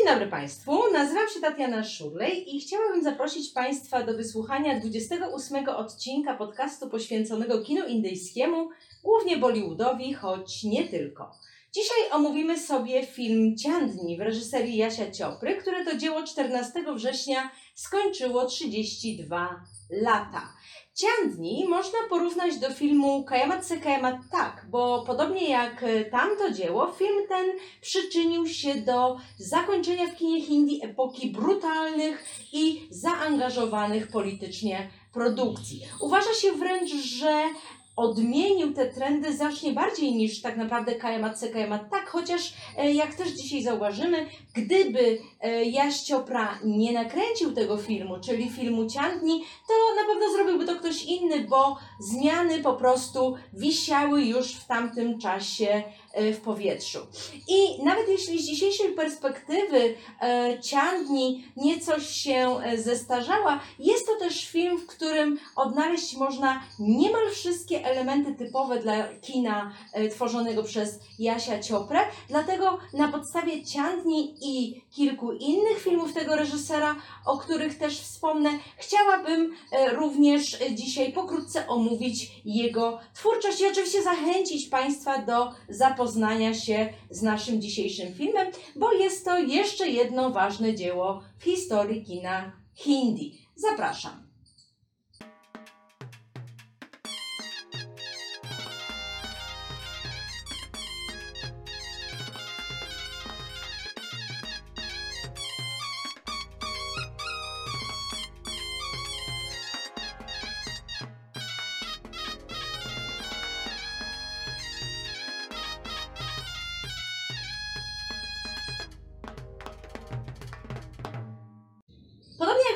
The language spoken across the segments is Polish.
Dzień dobry Państwu, nazywam się Tatiana Szurlej i chciałabym zaprosić Państwa do wysłuchania 28 odcinka podcastu poświęconego kinu indyjskiemu, głównie Bollywoodowi, choć nie tylko. Dzisiaj omówimy sobie film Ciandni w reżyserii Jasia Ciopry, które to dzieło 14 września skończyło 32 lata. Ciandni można porównać do filmu Kajamat se Kajamat tak, bo podobnie jak tamto dzieło, film ten przyczynił się do zakończenia w kinie hindi epoki brutalnych i zaangażowanych politycznie produkcji. Uważa się wręcz, że odmienił te trendy znacznie bardziej niż tak naprawdę se Kajamat tak, chociaż e, jak też dzisiaj zauważymy, gdyby e, Jaś Ciopra nie nakręcił tego filmu, czyli filmu Ciandni, to na pewno zrobiłby to ktoś inny, bo zmiany po prostu wisiały już w tamtym czasie w powietrzu. I nawet jeśli z dzisiejszej perspektywy e, Ciandni nieco się e, zestarzała, jest to też film, w którym odnaleźć można niemal wszystkie elementy typowe dla kina e, tworzonego przez Jasia Cioprę. Dlatego na podstawie Ciandni i kilku innych filmów tego reżysera, o których też wspomnę, chciałabym e, również e, dzisiaj pokrótce omówić jego twórczość i oczywiście zachęcić Państwa do zapoznania się z naszym dzisiejszym filmem, bo jest to jeszcze jedno ważne dzieło w historii kina hindi. Zapraszam.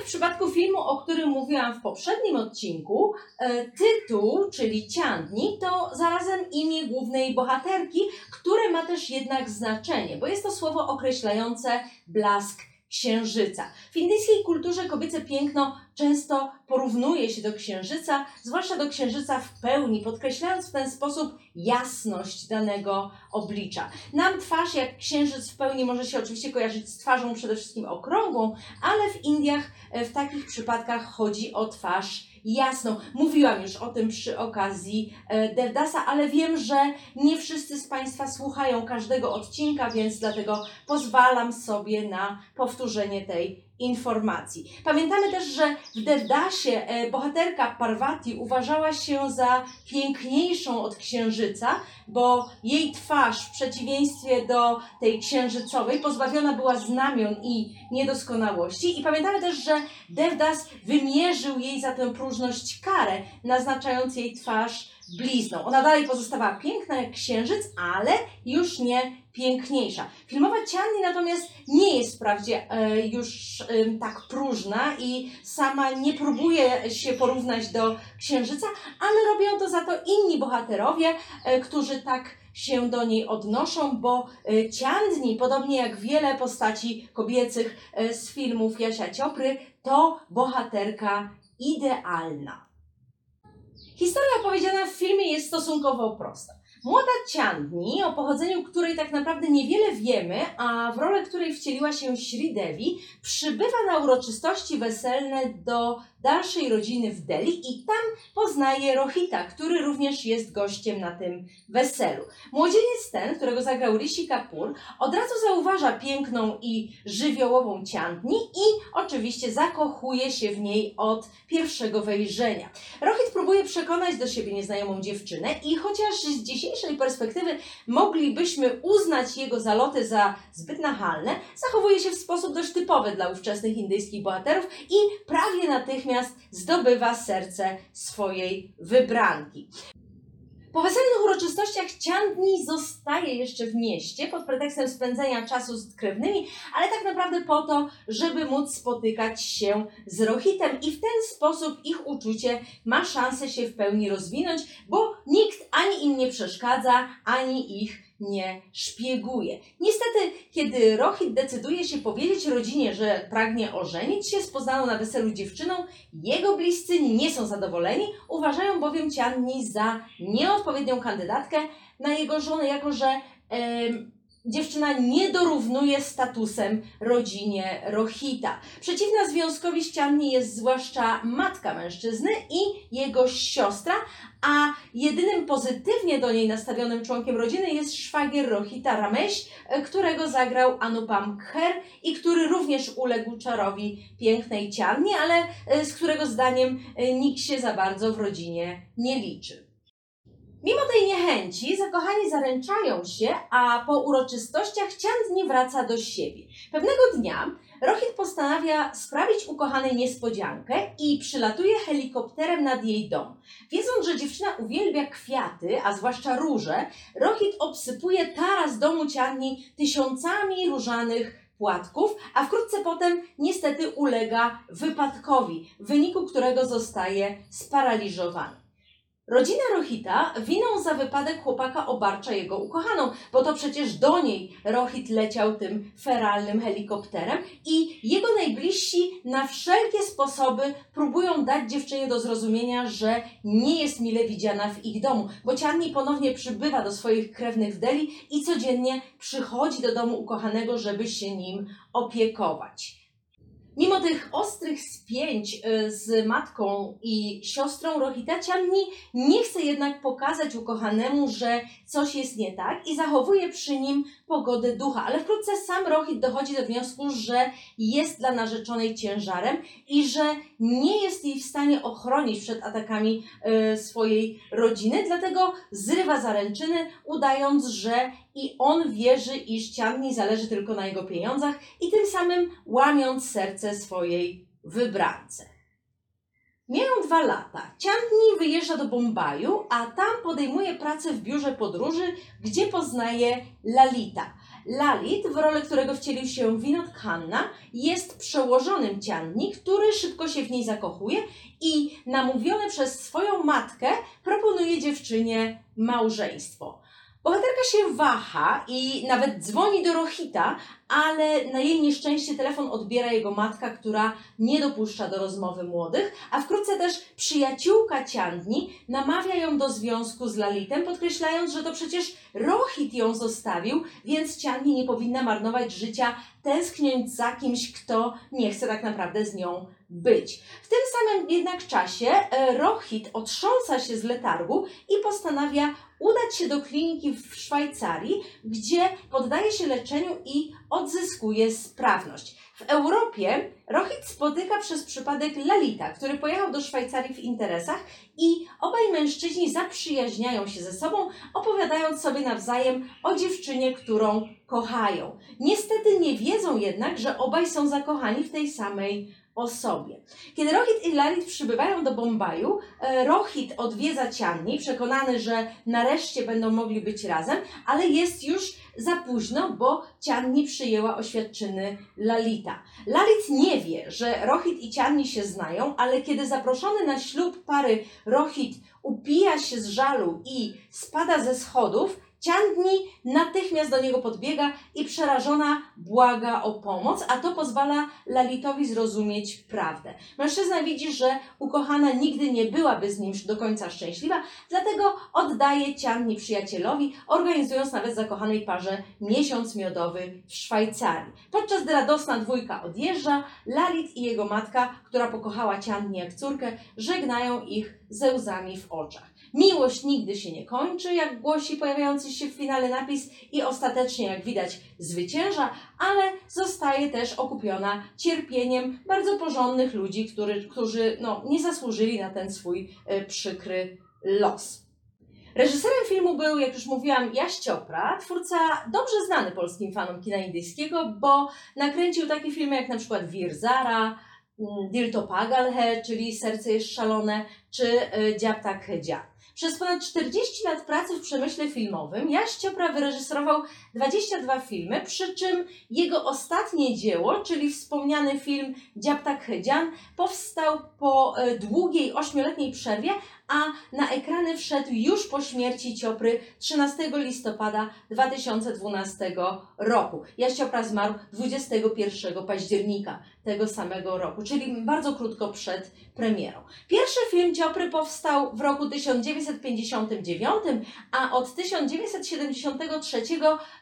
W przypadku filmu, o którym mówiłam w poprzednim odcinku, e, tytuł, czyli Ciandni, to zarazem imię głównej bohaterki, które ma też jednak znaczenie, bo jest to słowo określające blask księżyca. W indyjskiej kulturze kobiece piękno często porównuje się do księżyca, zwłaszcza do księżyca w pełni, podkreślając w ten sposób jasność danego oblicza. Nam twarz jak księżyc w pełni może się oczywiście kojarzyć z twarzą przede wszystkim okrągłą, ale w Indiach e, w takich przypadkach chodzi o twarz jasną. Mówiłam już o tym przy okazji e, Devdasa, ale wiem, że nie wszyscy z Państwa słuchają każdego odcinka, więc dlatego pozwalam sobie na powtórzenie tej informacji. Pamiętamy też, że w Devdasie e, bohaterka Parvati uważała się za piękniejszą od księżyca, bo jej twarz w przeciwieństwie do tej księżycowej pozbawiona była znamion i niedoskonałości. I pamiętamy też, że Devdas wymierzył jej za tę próżność karę, naznaczając jej twarz blizną. Ona dalej pozostawała piękna jak księżyc, ale już nie piękniejsza. Filmowa Cianni natomiast nie jest wprawdzie e, już e, tak próżna i sama nie próbuje się porównać do księżyca, ale robią to za to inni bohaterowie, e, którzy tak się do niej odnoszą, bo e, Ciandni, podobnie jak wiele postaci kobiecych e, z filmów Jasia Ciopry, to bohaterka idealna. Historia opowiedziana w filmie jest stosunkowo prosta. Młoda Ciandni, o pochodzeniu której tak naprawdę niewiele wiemy, a w rolę której wcieliła się Sridevi, przybywa na uroczystości weselne do dalszej rodziny w Delhi i tam poznaje Rohita, który również jest gościem na tym weselu. Młodzieniec ten, którego zagrał Rishi Kapoor, od razu zauważa piękną i żywiołową Ciandni i oczywiście zakochuje się w niej od pierwszego wejrzenia. Rohit próbuje przekonać do siebie nieznajomą dziewczynę i chociaż z dzisiejszej perspektywy moglibyśmy uznać jego zaloty za zbyt nachalne, zachowuje się w sposób dość typowy dla ówczesnych indyjskich bohaterów i prawie natychmiast zdobywa serce swojej wybranki. Po weselnych uroczystościach Ciandni zostaje jeszcze w mieście pod pretekstem spędzenia czasu z krewnymi, ale tak naprawdę po to, żeby móc spotykać się z Rohitem i w ten sposób ich uczucie ma szansę się w pełni rozwinąć, bo nikt ani im nie przeszkadza, ani ich nie szpieguje. Niestety, kiedy Rohit decyduje się powiedzieć rodzinie, że pragnie ożenić się z poznaną na weselu dziewczyną, jego bliscy nie są zadowoleni, uważają bowiem Cianni za nieodpowiednią kandydatkę na jego żonę, jako że dziewczyna nie dorównuje statusem rodzinie Rohita. Przeciwna związkowi ścianni jest zwłaszcza matka mężczyzny i jego siostra, a jedynym pozytywnie do niej nastawionym członkiem rodziny jest szwagier Rohita Ramesh, którego zagrał Anupam Kher i który również uległ czarowi pięknej cianni, ale e, z którego zdaniem e, nikt się za bardzo w rodzinie nie liczy. Mimo tej niechęci zakochani zaręczają się, a po uroczystościach Ciandni wraca do siebie. Pewnego dnia Rohit postanawia sprawić ukochanej niespodziankę i przylatuje helikopterem nad jej dom. Wiedząc, że dziewczyna uwielbia kwiaty, a zwłaszcza róże, Rohit obsypuje taras domu Ciandni tysiącami różanych płatków, a wkrótce potem niestety ulega wypadkowi, w wyniku którego zostaje sparaliżowany. Rodzina Rohita winą za wypadek chłopaka obarcza jego ukochaną, bo to przecież do niej Rohit leciał tym feralnym helikopterem i jego najbliżsi na wszelkie sposoby próbują dać dziewczynie do zrozumienia, że nie jest mile widziana w ich domu, bo Cianni ponownie przybywa do swoich krewnych w Delhi i codziennie przychodzi do domu ukochanego, żeby się nim opiekować. Mimo tych ostrych spięć y, z matką i siostrą Rohita Cianni nie chce jednak pokazać ukochanemu, że coś jest nie tak i zachowuje przy nim pogodę ducha, ale wkrótce sam Rohit dochodzi do wniosku, że jest dla narzeczonej ciężarem i że nie jest jej w stanie ochronić przed atakami y, swojej rodziny, dlatego zrywa zaręczyny, udając, że i on wierzy, iż Cianni zależy tylko na jego pieniądzach i tym samym łamiąc serce swojej wybrance. Mijają dwa lata. Ciandni wyjeżdża do Bombaju, a tam podejmuje pracę w biurze podróży, gdzie poznaje Lalita. Lalit, w rolę którego wcielił się Vinod Khanna, jest przełożonym Ciandni, który szybko się w niej zakochuje i namówiony przez swoją matkę proponuje dziewczynie małżeństwo. Bohaterka się waha i nawet dzwoni do Rohita, ale na jej nieszczęście telefon odbiera jego matka, która nie dopuszcza do rozmowy młodych, a wkrótce też przyjaciółka Ciandni namawia ją do związku z Lalitem, podkreślając, że to przecież Rohit ją zostawił, więc Ciandni nie powinna marnować życia tęskniąc za kimś, kto nie chce tak naprawdę z nią być. W tym samym jednak czasie e, Rohit otrząsa się z letargu i postanawia udać się do kliniki w Szwajcarii, gdzie poddaje się leczeniu i odzyskuje sprawność. W Europie Rohit spotyka przez przypadek Lalita, który pojechał do Szwajcarii w interesach i obaj mężczyźni zaprzyjaźniają się ze sobą, opowiadając sobie nawzajem o dziewczynie, którą kochają. Niestety nie wiedzą jednak, że obaj są zakochani w tej samej osobie. Kiedy Rohit i Lalit przybywają do Bombaju, e, Rohit odwiedza Cianni, przekonany, że nareszcie będą mogli być razem, ale jest już za późno, bo Cianni przyjęła oświadczyny Lalita. Lalit nie wie, że Rohit i Cianni się znają, ale kiedy zaproszony na ślub pary Rohit upija się z żalu i spada ze schodów, Ciandni natychmiast do niego podbiega i przerażona błaga o pomoc, a to pozwala Lalitowi zrozumieć prawdę. Mężczyzna widzi, że ukochana nigdy nie byłaby z nim do końca szczęśliwa, dlatego oddaje Ciandni przyjacielowi, organizując nawet zakochanej parze miesiąc miodowy w Szwajcarii. Podczas gdy radosna dwójka odjeżdża, Lalit i jego matka, która pokochała Ciandni jak córkę, żegnają ich ze łzami w oczach. Miłość nigdy się nie kończy, jak głosi pojawiający się w finale napis i ostatecznie, jak widać, zwycięża, ale zostaje też okupiona cierpieniem bardzo porządnych ludzi, który, którzy no, nie zasłużyli na ten swój y, przykry los. Reżyserem filmu był, jak już mówiłam, Jaś Ciopra, twórca dobrze znany polskim fanom kina indyjskiego, bo nakręcił takie filmy jak na przykład Virzara, mm, Dil to Pagal czyli Serce jest szalone, czy Dziab tak. Przez ponad 40 lat pracy w przemyśle filmowym Jaś Ciopra wyreżyserował 22 filmy, przy czym jego ostatnie dzieło, czyli wspomniany film Dziaptak Hedzian, powstał po e, długiej, ośmioletniej przerwie, a na ekrany wszedł już po śmierci Ciopry 13 listopada 2012 roku. Jaś Ciopra zmarł 21 października tego samego roku, czyli bardzo krótko przed premierą. Pierwszy film Ciopry powstał w roku 1959, a od 1973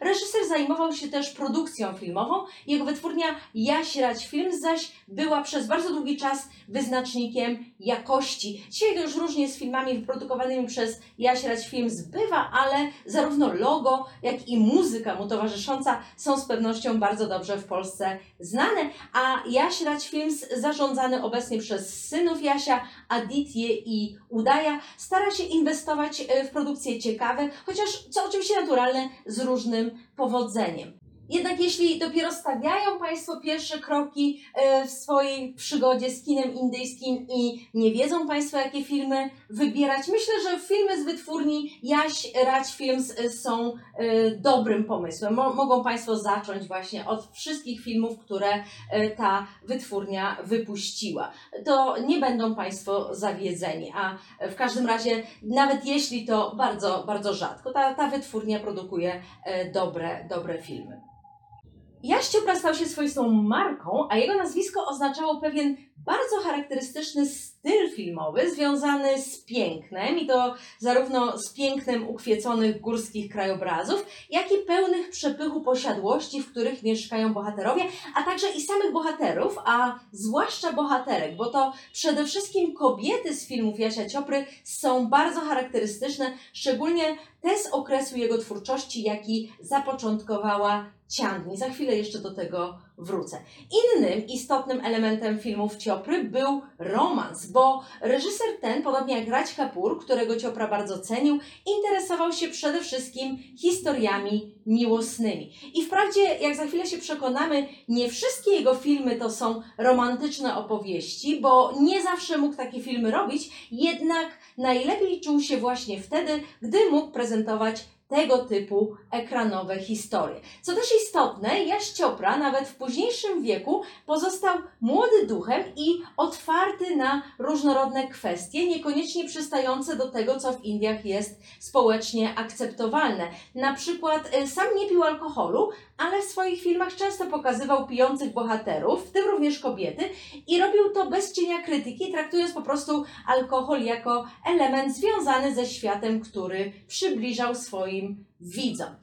reżyser zajmował się też produkcją filmową. Jego wytwórnia Jaśrać Films zaś była przez bardzo długi czas wyznacznikiem jakości. Dzisiaj to już różnie z filmami wyprodukowanymi przez Jaśrać Films bywa, ale zarówno logo, jak i muzyka mu towarzysząca są z pewnością bardzo dobrze w Polsce znane, a Jaśrać Films zarządzany obecnie przez synów Jasia, Aditye i Udaja stara się inwestować e, w produkcje ciekawe, chociaż co oczywiście naturalne z różnym powodzeniem. Jednak jeśli dopiero stawiają Państwo pierwsze kroki e, w swojej przygodzie z kinem indyjskim i nie wiedzą Państwo, jakie filmy wybierać, myślę, że filmy z wytwórni Jaś Rać Films e, są e, dobrym pomysłem. Mo mogą Państwo zacząć właśnie od wszystkich filmów, które ta wytwórnia wypuściła. To nie będą Państwo zawiedzeni, a w każdym razie, nawet jeśli to bardzo, bardzo rzadko, ta, ta wytwórnia produkuje dobre, dobre filmy. Jaściopra stał się swoistą marką, a jego nazwisko oznaczało pewien bardzo charakterystyczny styl filmowy związany z pięknem i to zarówno z pięknem ukwieconych górskich krajobrazów, jak i pełnych przepychu posiadłości, w których mieszkają bohaterowie, a także i samych bohaterów, a zwłaszcza bohaterek, bo to przede wszystkim kobiety z filmów Jasia Ciopry są bardzo charakterystyczne, szczególnie te z okresu jego twórczości, jaki zapoczątkowała Ciandni. Za chwilę jeszcze do tego wrócę. Innym istotnym elementem filmów Ciopry był romans, bo reżyser ten, podobnie jak Raj Kapoor, którego Ciopra bardzo cenił, interesował się przede wszystkim historiami miłosnymi. I wprawdzie, jak za chwilę się przekonamy, nie wszystkie jego filmy to są romantyczne opowieści, bo nie zawsze mógł takie filmy robić, jednak najlepiej czuł się właśnie wtedy, gdy mógł prezentować tego typu ekranowe historie. Co też istotne, Jaś Ciopra nawet w późniejszym wieku pozostał młody duchem i otwarty na różnorodne kwestie, niekoniecznie przystające do tego, co w Indiach jest społecznie akceptowalne. Na przykład e, sam nie pił alkoholu, ale w swoich filmach często pokazywał pijących bohaterów, w tym również kobiety, i robił to bez cienia krytyki, traktując po prostu alkohol jako element związany ze światem, który przybliżał swoim widzom.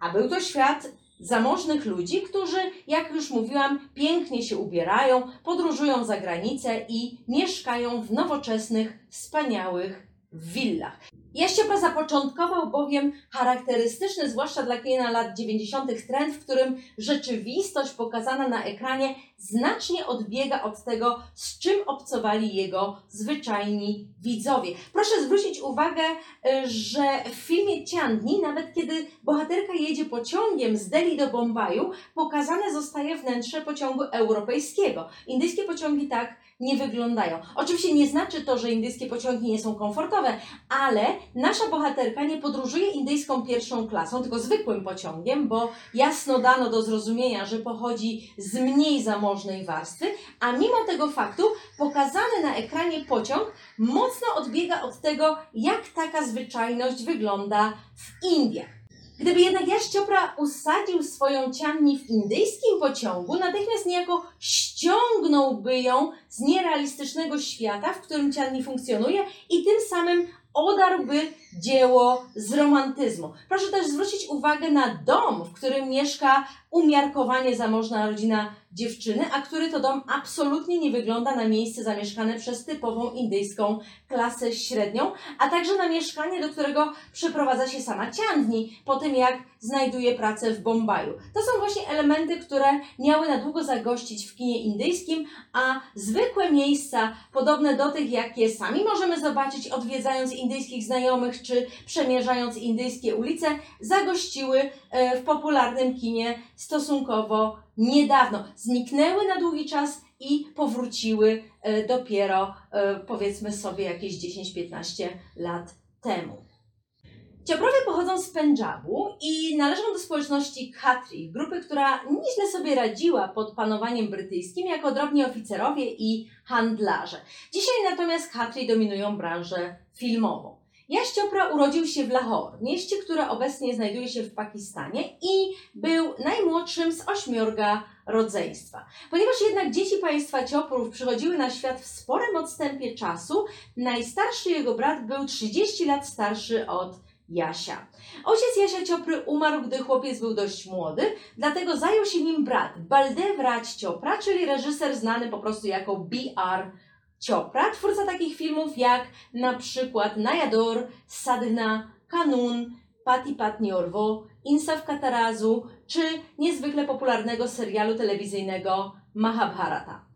A był to świat zamożnych ludzi, którzy, jak już mówiłam, pięknie się ubierają, podróżują za granicę i mieszkają w nowoczesnych, wspaniałych willach. Jaściopa zapoczątkował bowiem charakterystyczny, zwłaszcza dla kina lat 90. trend, w którym rzeczywistość pokazana na ekranie znacznie odbiega od tego, z czym obcowali jego zwyczajni widzowie. Proszę zwrócić uwagę, y, że w filmie Ciandni, nawet kiedy bohaterka jedzie pociągiem z Delhi do Bombaju, pokazane zostaje wnętrze pociągu europejskiego. Indyjskie pociągi tak nie wyglądają. Oczywiście nie znaczy to, że indyjskie pociągi nie są komfortowe, ale nasza bohaterka nie podróżuje indyjską pierwszą klasą, tylko zwykłym pociągiem, bo jasno dano do zrozumienia, że pochodzi z mniej zamożnej warstwy, a mimo tego faktu pokazany na ekranie pociąg mocno odbiega od tego, jak taka zwyczajność wygląda w Indiach. Gdyby jednak Jaś Ciopra usadził swoją ciamni w indyjskim pociągu, natychmiast niejako ściągnąłby ją z nierealistycznego świata, w którym ciamni funkcjonuje i tym samym odarłby dzieło z romantyzmu. Proszę też zwrócić uwagę na dom, w którym mieszka umiarkowanie zamożna rodzina dziewczyny, a który to dom absolutnie nie wygląda na miejsce zamieszkane przez typową indyjską klasę średnią, a także na mieszkanie, do którego przeprowadza się sama Ciandni po tym, jak znajduje pracę w Bombaju. To są właśnie elementy, które miały na długo zagościć w kinie indyjskim, a zwykłe miejsca, podobne do tych, jakie sami możemy zobaczyć odwiedzając indyjskich znajomych czy przemierzając indyjskie ulice, zagościły e, w popularnym kinie stosunkowo niedawno. Zniknęły na długi czas i powróciły e, dopiero, e, powiedzmy sobie, jakieś 10-15 lat temu. Cioprowie pochodzą z Pendżabu i należą do społeczności Khatri, grupy, która nieźle sobie radziła pod panowaniem brytyjskim jako drobni oficerowie i handlarze. Dzisiaj natomiast Khatri dominują branżę filmową. Jaś Chopra urodził się w Lahore, mieście, które obecnie znajduje się w Pakistanie i był najmłodszym z ośmiorga rodzeństwa. Ponieważ jednak dzieci państwa Cioprów przychodziły na świat w sporym odstępie czasu, najstarszy jego brat był 30 lat starszy od Jasia. Ojciec Jasia Ciopry umarł, gdy chłopiec był dość młody, dlatego zajął się nim brat Baldev Raj Ciopra, czyli reżyser znany po prostu jako B.R. Ciopra, twórca takich filmów jak na przykład Nayador, Sadhna, Kanun, Pati Patni Orwo, Insaf Katarazu czy niezwykle popularnego serialu telewizyjnego Mahabharata.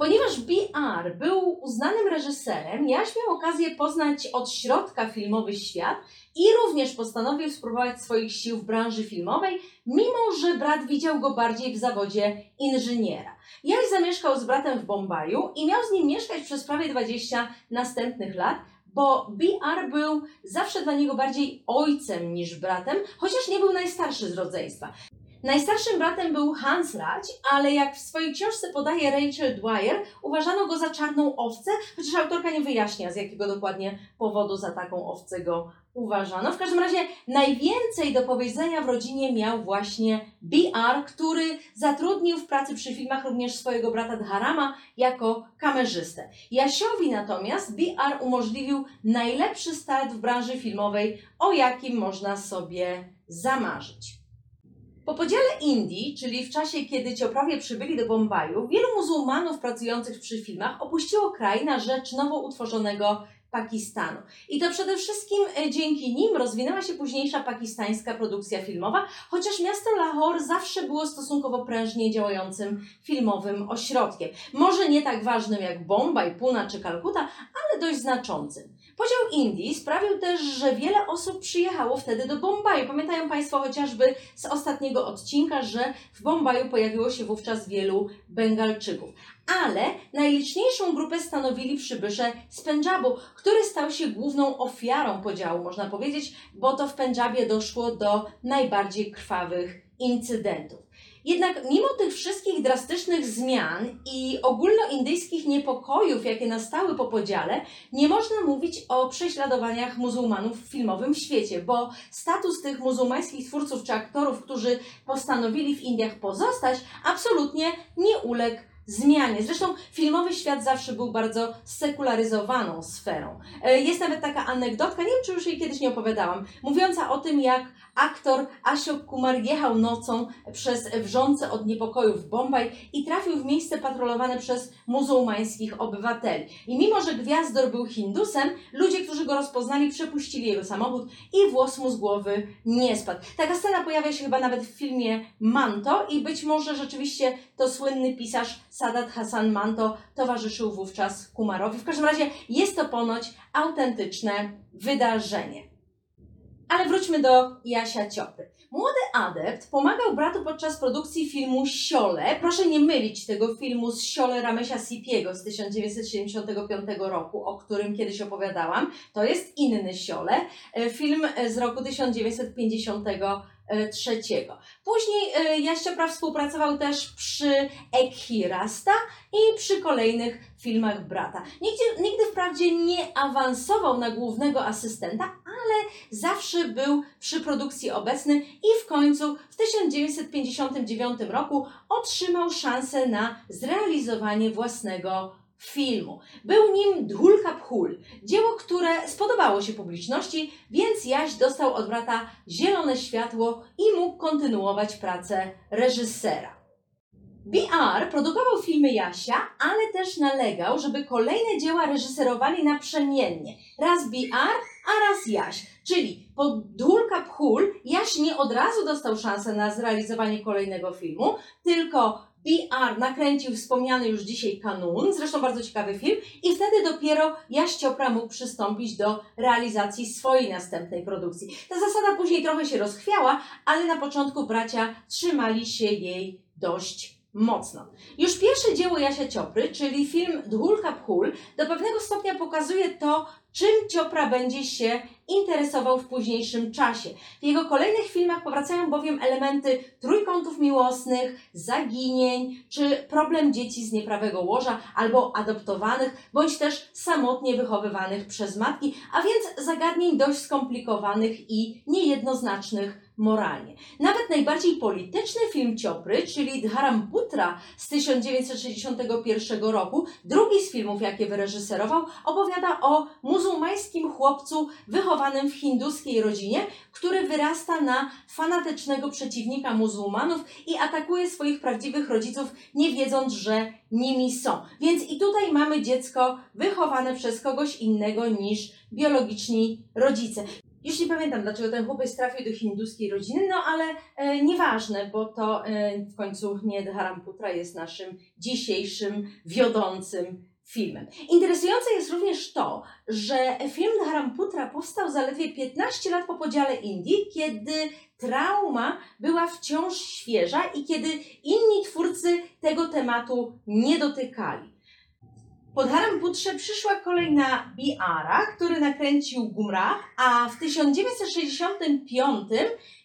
Ponieważ B.R. był uznanym reżyserem, Jaś miał okazję poznać od środka filmowy świat i również postanowił spróbować swoich sił w branży filmowej, mimo że brat widział go bardziej w zawodzie inżyniera. Jaś zamieszkał z bratem w Bombaju i miał z nim mieszkać przez prawie 20 następnych lat, bo B.R. był zawsze dla niego bardziej ojcem niż bratem, chociaż nie był najstarszy z rodzeństwa. Najstarszym bratem był Hans Rać, ale jak w swojej książce podaje Rachel Dwyer, uważano go za czarną owcę, chociaż autorka nie wyjaśnia, z jakiego dokładnie powodu za taką owcę go uważano. W każdym razie najwięcej do powiedzenia w rodzinie miał właśnie B.R., który zatrudnił w pracy przy filmach również swojego brata Dharama jako kamerzystę. Jasiowi natomiast B.R. umożliwił najlepszy start w branży filmowej, o jakim można sobie zamarzyć. Po podziale Indii, czyli w czasie, kiedy Cioprowie przybyli do Bombaju, wielu muzułmanów pracujących przy filmach opuściło kraj na rzecz nowo utworzonego Pakistanu. I to przede wszystkim e, dzięki nim rozwinęła się późniejsza pakistańska produkcja filmowa, chociaż miasto Lahore zawsze było stosunkowo prężnie działającym filmowym ośrodkiem. Może nie tak ważnym jak Bombaj, Puna czy Kalkuta, ale dość znaczącym. Podział Indii sprawił też, że wiele osób przyjechało wtedy do Bombaju. Pamiętają Państwo chociażby z ostatniego odcinka, że w Bombaju pojawiło się wówczas wielu Bengalczyków. Ale najliczniejszą grupę stanowili przybysze z Pendżabu, który stał się główną ofiarą podziału, można powiedzieć, bo to w Pendżabie doszło do najbardziej krwawych incydentów. Jednak mimo tych wszystkich drastycznych zmian i ogólnoindyjskich niepokojów, jakie nastały po podziale, nie można mówić o prześladowaniach muzułmanów w filmowym świecie, bo status tych muzułmańskich twórców czy aktorów, którzy postanowili w Indiach pozostać, absolutnie nie uległ zmianie. Zresztą filmowy świat zawsze był bardzo sekularyzowaną sferą. E, jest nawet taka anegdotka, nie wiem czy już jej kiedyś nie opowiadałam, mówiąca o tym, jak aktor Ashok Kumar jechał nocą przez wrzące od niepokojów Bombaj i trafił w miejsce patrolowane przez muzułmańskich obywateli. I mimo, że gwiazdor był Hindusem, ludzie, którzy go rozpoznali, przepuścili jego samochód i włos mu z głowy nie spadł. Taka scena pojawia się chyba nawet w filmie Manto i być może rzeczywiście to słynny pisarz Sadat Hassan Manto towarzyszył wówczas Kumarowi. W każdym razie jest to ponoć autentyczne wydarzenie. Ale wróćmy do Jasia Ciopy. Młody adept pomagał bratu podczas produkcji filmu Siole. Proszę nie mylić tego filmu z Siole Ramesia Sipiego z 1975 roku, o którym kiedyś opowiadałam. To jest inny Siole. E, film z roku 1950 trzeciego. Później e, Jaściopra współpracował też przy Ekhirasta i przy kolejnych filmach brata. Nigdy wprawdzie nie awansował na głównego asystenta, ale zawsze był przy produkcji obecny i w końcu w 1959 roku otrzymał szansę na zrealizowanie własnego filmu. Był nim Dhulka Phul, dzieło, które spodobało się publiczności, więc Jaś dostał od brata zielone światło i mógł kontynuować pracę reżysera. BR produkował filmy Jasia, ale też nalegał, żeby kolejne dzieła reżyserowali naprzemiennie. Raz BR, a raz Jaś. Czyli po Dhulka Phul Jaś nie od razu dostał szansę na zrealizowanie kolejnego filmu, tylko BR nakręcił wspomniany już dzisiaj Kanun, zresztą bardzo ciekawy film, i wtedy dopiero Jaś Ciopra mógł przystąpić do realizacji swojej następnej produkcji. Ta zasada później trochę się rozchwiała, ale na początku bracia trzymali się jej dość mocno. Już pierwsze dzieło Jasia Ciopry, czyli film Dhul Kaphul, do pewnego stopnia pokazuje to, czym Ciopra będzie się interesował w późniejszym czasie. W jego kolejnych filmach powracają bowiem elementy trójkątów miłosnych, zaginień, czy problem dzieci z nieprawego łoża albo adoptowanych, bądź też samotnie wychowywanych przez matki, a więc zagadnień dość skomplikowanych i niejednoznacznych moralnie. Nawet najbardziej polityczny film Ciopry, czyli Dharamputra z 1961 roku, drugi z filmów, jakie wyreżyserował, opowiada o muzułmańskim chłopcu wychowanym w hinduskiej rodzinie, który wyrasta na fanatycznego przeciwnika muzułmanów i atakuje swoich prawdziwych rodziców, nie wiedząc, że nimi są. Więc i tutaj mamy dziecko wychowane przez kogoś innego niż biologiczni rodzice. Już nie pamiętam, dlaczego ten chłopiec trafił do hinduskiej rodziny, no ale e, nieważne, bo to e, w końcu nie Dharamputra jest naszym dzisiejszym wiodącym filmem. Interesujące jest również to, że film Dharamputra powstał zaledwie 15 lat po podziale Indii, kiedy trauma była wciąż świeża i kiedy inni twórcy tego tematu nie dotykali. Po Dharamputrze przyszła kolej na Biara, który nakręcił Gumrah, a w 1965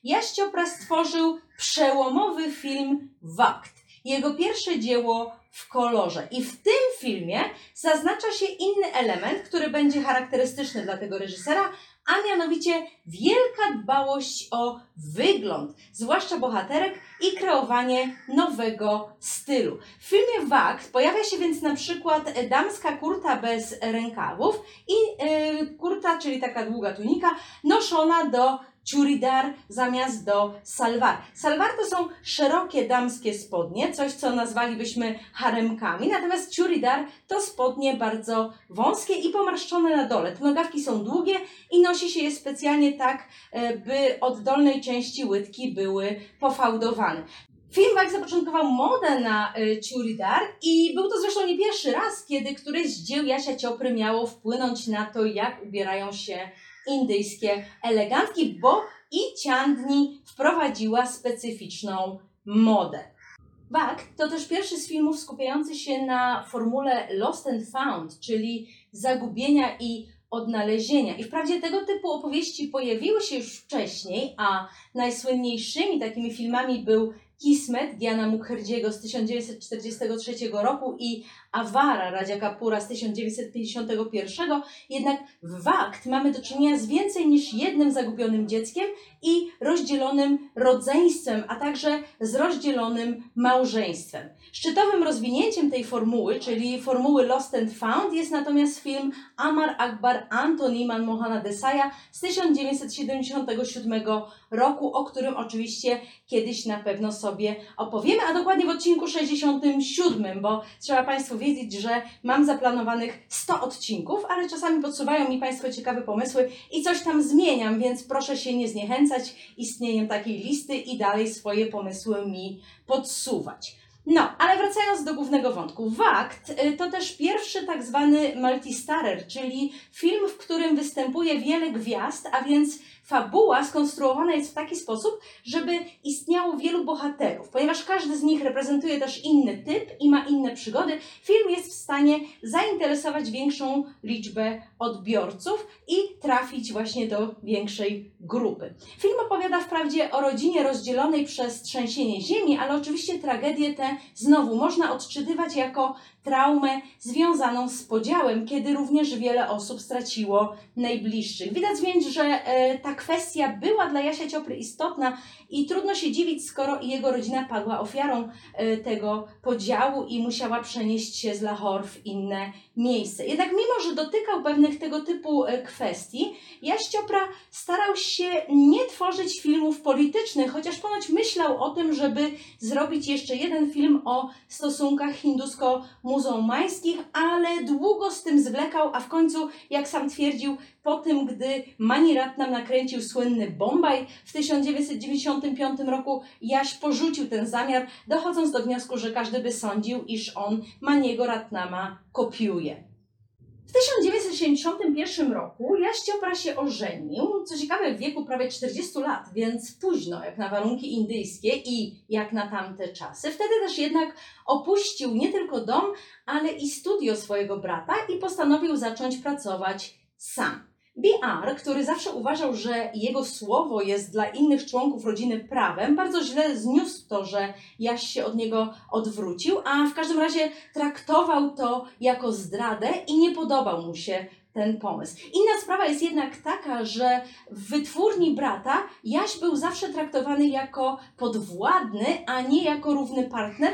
Yash Chopra stworzył przełomowy film Wakt. Jego pierwsze dzieło w kolorze. I w tym filmie zaznacza się inny element, który będzie charakterystyczny dla tego reżysera, a mianowicie wielka dbałość o wygląd, zwłaszcza bohaterek i kreowanie nowego stylu. W filmie Wakt pojawia się więc na przykład damska kurta bez rękawów i yy, kurta, czyli taka długa tunika, noszona do churidar zamiast do salwar. Salwar to są szerokie damskie spodnie, coś co nazwalibyśmy haremkami, natomiast churidar to spodnie bardzo wąskie i pomarszczone na dole. Te nogawki są długie i nosi się je specjalnie tak, e, by od dolnej części łydki były pofałdowane. Film Wag zapoczątkował modę na y, churidar i był to zresztą nie pierwszy raz, kiedy któreś z dzieł Jasia Ciopry miało wpłynąć na to, jak ubierają się indyjskie elegantki, bo i Ciandni wprowadziła specyficzną modę. Wakt to też pierwszy z filmów skupiający się na formule Lost and Found, czyli zagubienia i odnalezienia. I wprawdzie tego typu opowieści pojawiły się już wcześniej, a najsłynniejszymi takimi filmami był Kismet Diana Mukherjeego z 1943 roku i Awara Radzia Kapura z 1951, jednak w Wakt mamy do czynienia z więcej niż jednym zagubionym dzieckiem i rozdzielonym rodzeństwem, a także z rozdzielonym małżeństwem. Szczytowym rozwinięciem tej formuły, czyli formuły Lost and Found, jest natomiast film Amar Akbar Antoni Manmohana Desai'a z 1977 roku, o którym oczywiście kiedyś na pewno sobie opowiemy, a dokładnie w odcinku 67, bo trzeba Państwu wiedzieć, że mam zaplanowanych 100 odcinków, ale czasami podsuwają mi Państwo ciekawe pomysły i coś tam zmieniam, więc proszę się nie zniechęcać istnieniem takiej listy i dalej swoje pomysły mi podsuwać. No, ale wracając do głównego wątku. Wakt y, to też pierwszy tak zwany multistarer, czyli film, w którym występuje wiele gwiazd, a więc fabuła skonstruowana jest w taki sposób, żeby istniało wielu bohaterów. Ponieważ każdy z nich reprezentuje też inny typ i ma inne przygody, film jest w stanie zainteresować większą liczbę odbiorców i trafić właśnie do większej grupy. Film opowiada wprawdzie o rodzinie rozdzielonej przez trzęsienie ziemi, ale oczywiście tragedię tę znowu można odczytywać jako traumę związaną z podziałem, kiedy również wiele osób straciło najbliższych. Widać więc, że e, ta kwestia była dla Jasia Ciopry istotna i trudno się dziwić, skoro jego rodzina padła ofiarą e, tego podziału i musiała przenieść się z Lahore w inne miejsce. Jednak mimo, że dotykał pewnych tego typu e, kwestii, Jaś Ciopra starał się nie tworzyć filmów politycznych, chociaż ponoć myślał o tym, żeby zrobić jeszcze jeden film o stosunkach hindusko-muzułmańskich, ale długo z tym zwlekał, a w końcu, jak sam twierdził, po tym, gdy Mani Ratnam nakręcił słynny Bombaj w 1995 roku, Jaś porzucił ten zamiar, dochodząc do wniosku, że każdy by sądził, iż on Maniego Ratnama kopiuje. W 1971 roku Jaś Ciopra się ożenił, co ciekawe w wieku prawie 40 lat, więc późno jak na warunki indyjskie i jak na tamte czasy. Wtedy też jednak opuścił nie tylko dom, ale i studio swojego brata i postanowił zacząć pracować sam. BR, który zawsze uważał, że jego słowo jest dla innych członków rodziny prawem, bardzo źle zniósł to, że Jaś się od niego odwrócił, a w każdym razie traktował to jako zdradę i nie podobał mu się ten pomysł. Inna sprawa jest jednak taka, że w wytwórni brata Jaś był zawsze traktowany jako podwładny, a nie jako równy partner,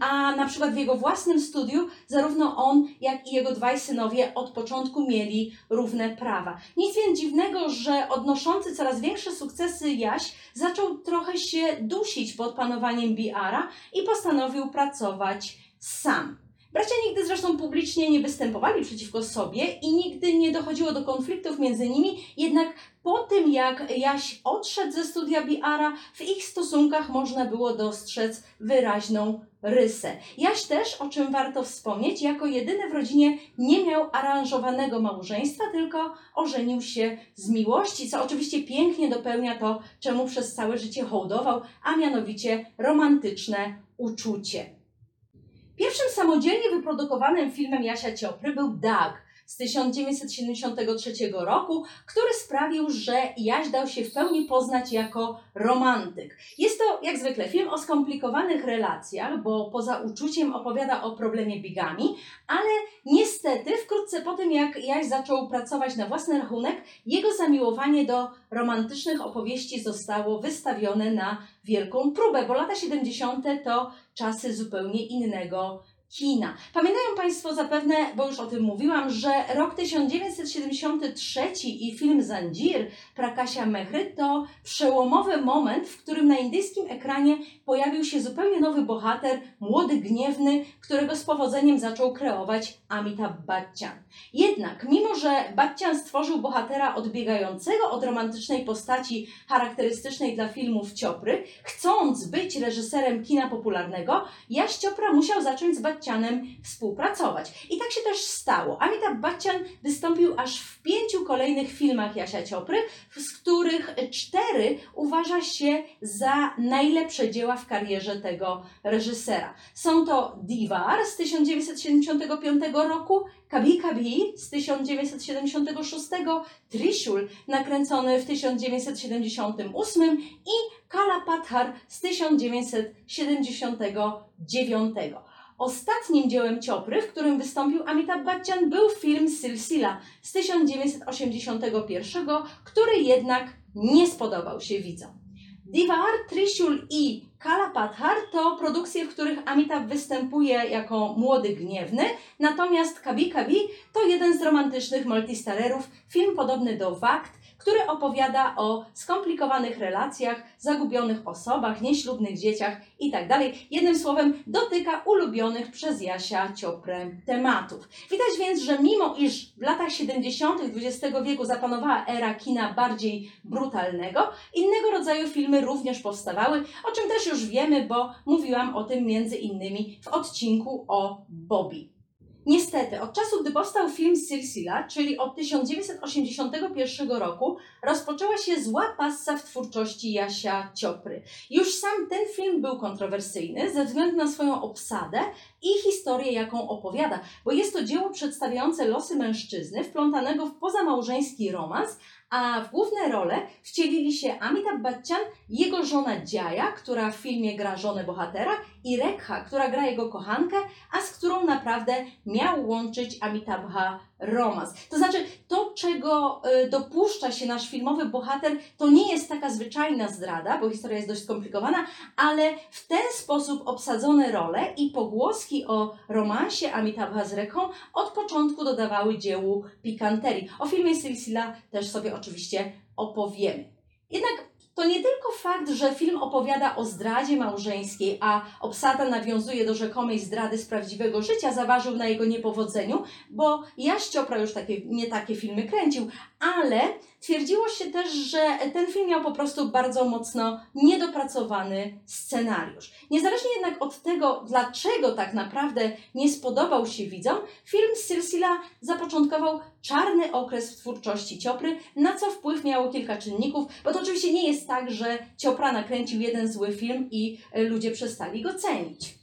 a na przykład w jego własnym studiu zarówno on, jak i jego dwaj synowie od początku mieli równe prawa. Nic więc dziwnego, że odnoszący coraz większe sukcesy Jaś zaczął trochę się dusić pod panowaniem Biara i postanowił pracować sam. Bracia nigdy zresztą publicznie nie występowali przeciwko sobie i nigdy nie dochodziło do konfliktów między nimi, jednak po tym jak Jaś odszedł ze studia Biara, w ich stosunkach można było dostrzec wyraźną rysę. Jaś też, o czym warto wspomnieć, jako jedyny w rodzinie nie miał aranżowanego małżeństwa, tylko ożenił się z miłości, co oczywiście pięknie dopełnia to, czemu przez całe życie hołdował, a mianowicie romantyczne uczucie. Pierwszym samodzielnie wyprodukowanym filmem Jasia Ciopry był Doug z 1973 roku, który sprawił, że Jaś dał się w pełni poznać jako romantyk. Jest to, jak zwykle, film o skomplikowanych relacjach, bo poza uczuciem opowiada o problemie bigami, ale niestety wkrótce po tym, jak Jaś zaczął pracować na własny rachunek, jego zamiłowanie do romantycznych opowieści zostało wystawione na wielką próbę, bo lata 70. to czasy zupełnie innego kina. Pamiętają Państwo zapewne, bo już o tym mówiłam, że rok 1973 i film Zanjir Prakasia Mehry to przełomowy moment, w którym na indyjskim ekranie pojawił się zupełnie nowy bohater, młody, gniewny, którego z powodzeniem zaczął kreować Amitabh Bachchan. Jednak, mimo że Bachchan stworzył bohatera odbiegającego od romantycznej postaci charakterystycznej dla filmów Ciopry, chcąc być reżyserem kina popularnego, Jaś Ciopra musiał zacząć z Bachchanem współpracować. I tak się też stało. Amitabh Bachchan wystąpił aż w pięciu kolejnych filmach Jasia Ciopry, z których cztery uważa się za najlepsze dzieła w karierze tego reżysera. Są to Divar z 1975 roku, Kabi Kabi z 1976, Trishul nakręcony w 1978 i Kala Pathar z 1979. Ostatnim dziełem Ciopry, w którym wystąpił Amitabh Bachchan, był film Silsila z 1981, który jednak nie spodobał się widzom. Divar, Trishul i Kala Pathar to produkcje, w których Amitabh występuje jako młody gniewny, natomiast Kabi Kabi to jeden z romantycznych multistarerów, film podobny do Wakt, który opowiada o skomplikowanych relacjach, zagubionych osobach, nieślubnych dzieciach itd. Jednym słowem, dotyka ulubionych przez Jasia Cioprę tematów. Widać więc, że mimo iż w latach 70. XX wieku zapanowała era kina bardziej brutalnego, innego rodzaju filmy również powstawały, o czym też już wiemy, bo mówiłam o tym między innymi w odcinku o Bobby. Niestety, od czasu, gdy powstał film Silsila, czyli od 1981 roku, rozpoczęła się zła passa w twórczości Jasia Ciopry. Już sam ten film był kontrowersyjny ze względu na swoją obsadę i historię, jaką opowiada, bo jest to dzieło przedstawiające losy mężczyzny wplątanego w pozamałżeński romans, a w główne role wcielili się Amitabh Bachchan, jego żona Dziaja, która w filmie gra żonę bohatera, i Rekha, która gra jego kochankę, a z którą naprawdę miał łączyć Amitabha romans. To znaczy, to czego y, dopuszcza się nasz filmowy bohater, to nie jest taka zwyczajna zdrada, bo historia jest dość skomplikowana, ale w ten sposób obsadzone role i pogłoski o romansie Amitabha z Reką od początku dodawały dziełu pikanterii. O filmie Silsila też sobie oczywiście opowiemy. Jednak to nie tylko fakt, że film opowiada o zdradzie małżeńskiej, a obsada nawiązuje do rzekomej zdrady z prawdziwego życia, zaważył na jego niepowodzeniu, bo Jaś Ciopra już takie, nie takie filmy kręcił, ale twierdziło się też, że ten film miał po prostu bardzo mocno niedopracowany scenariusz. Niezależnie jednak od tego, dlaczego tak naprawdę nie spodobał się widzom, film Silsila zapoczątkował czarny okres w twórczości Ciopry, na co wpływ miało kilka czynników, bo to oczywiście nie jest tak, że Ciopra nakręcił jeden zły film i ludzie przestali go cenić.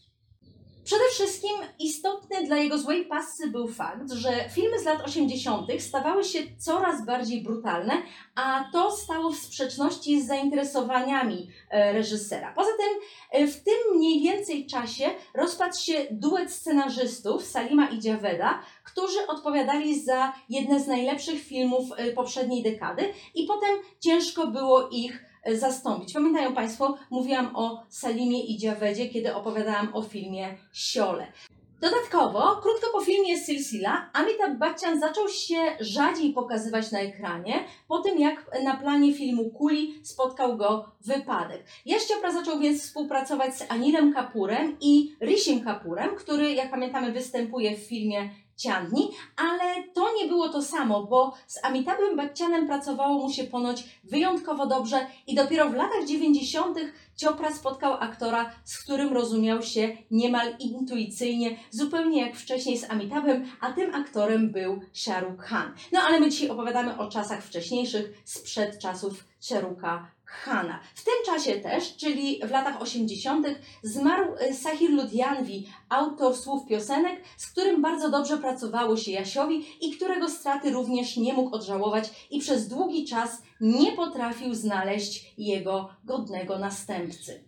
Przede wszystkim istotny dla jego złej pasy był fakt, że filmy z lat 80. stawały się coraz bardziej brutalne, a to stało w sprzeczności z zainteresowaniami e, reżysera. Poza tym e, w tym mniej więcej czasie rozpadł się duet scenarzystów Salima i Javeda, którzy odpowiadali za jedne z najlepszych filmów e, poprzedniej dekady i potem ciężko było ich zastąpić. Pamiętają Państwo, mówiłam o Salimie i Javedzie, kiedy opowiadałam o filmie Siole. Dodatkowo, krótko po filmie Silsila, Amitabh Bachchan zaczął się rzadziej pokazywać na ekranie po tym, jak na planie filmu Kuli spotkał go wypadek. Jaś Chopra zaczął więc współpracować z Anilem Kapurem i Rishim Kapurem, który, jak pamiętamy, występuje w filmie Ciandni, ale to nie było to samo, bo z Amitabhem Bachchanem pracowało mu się ponoć wyjątkowo dobrze i dopiero w latach 90. Ciopra spotkał aktora, z którym rozumiał się niemal intuicyjnie, zupełnie jak wcześniej z Amitabhem, a tym aktorem był Shahrukh Khan. No ale my dzisiaj opowiadamy o czasach wcześniejszych, sprzed czasów Shahrukha Khana. W tym czasie też, czyli w latach 80., zmarł e, Sahir Ludhianvi, autor słów piosenek, z którym bardzo dobrze pracowało się Jasiowi i którego straty również nie mógł odżałować i przez długi czas nie potrafił znaleźć jego godnego następcy.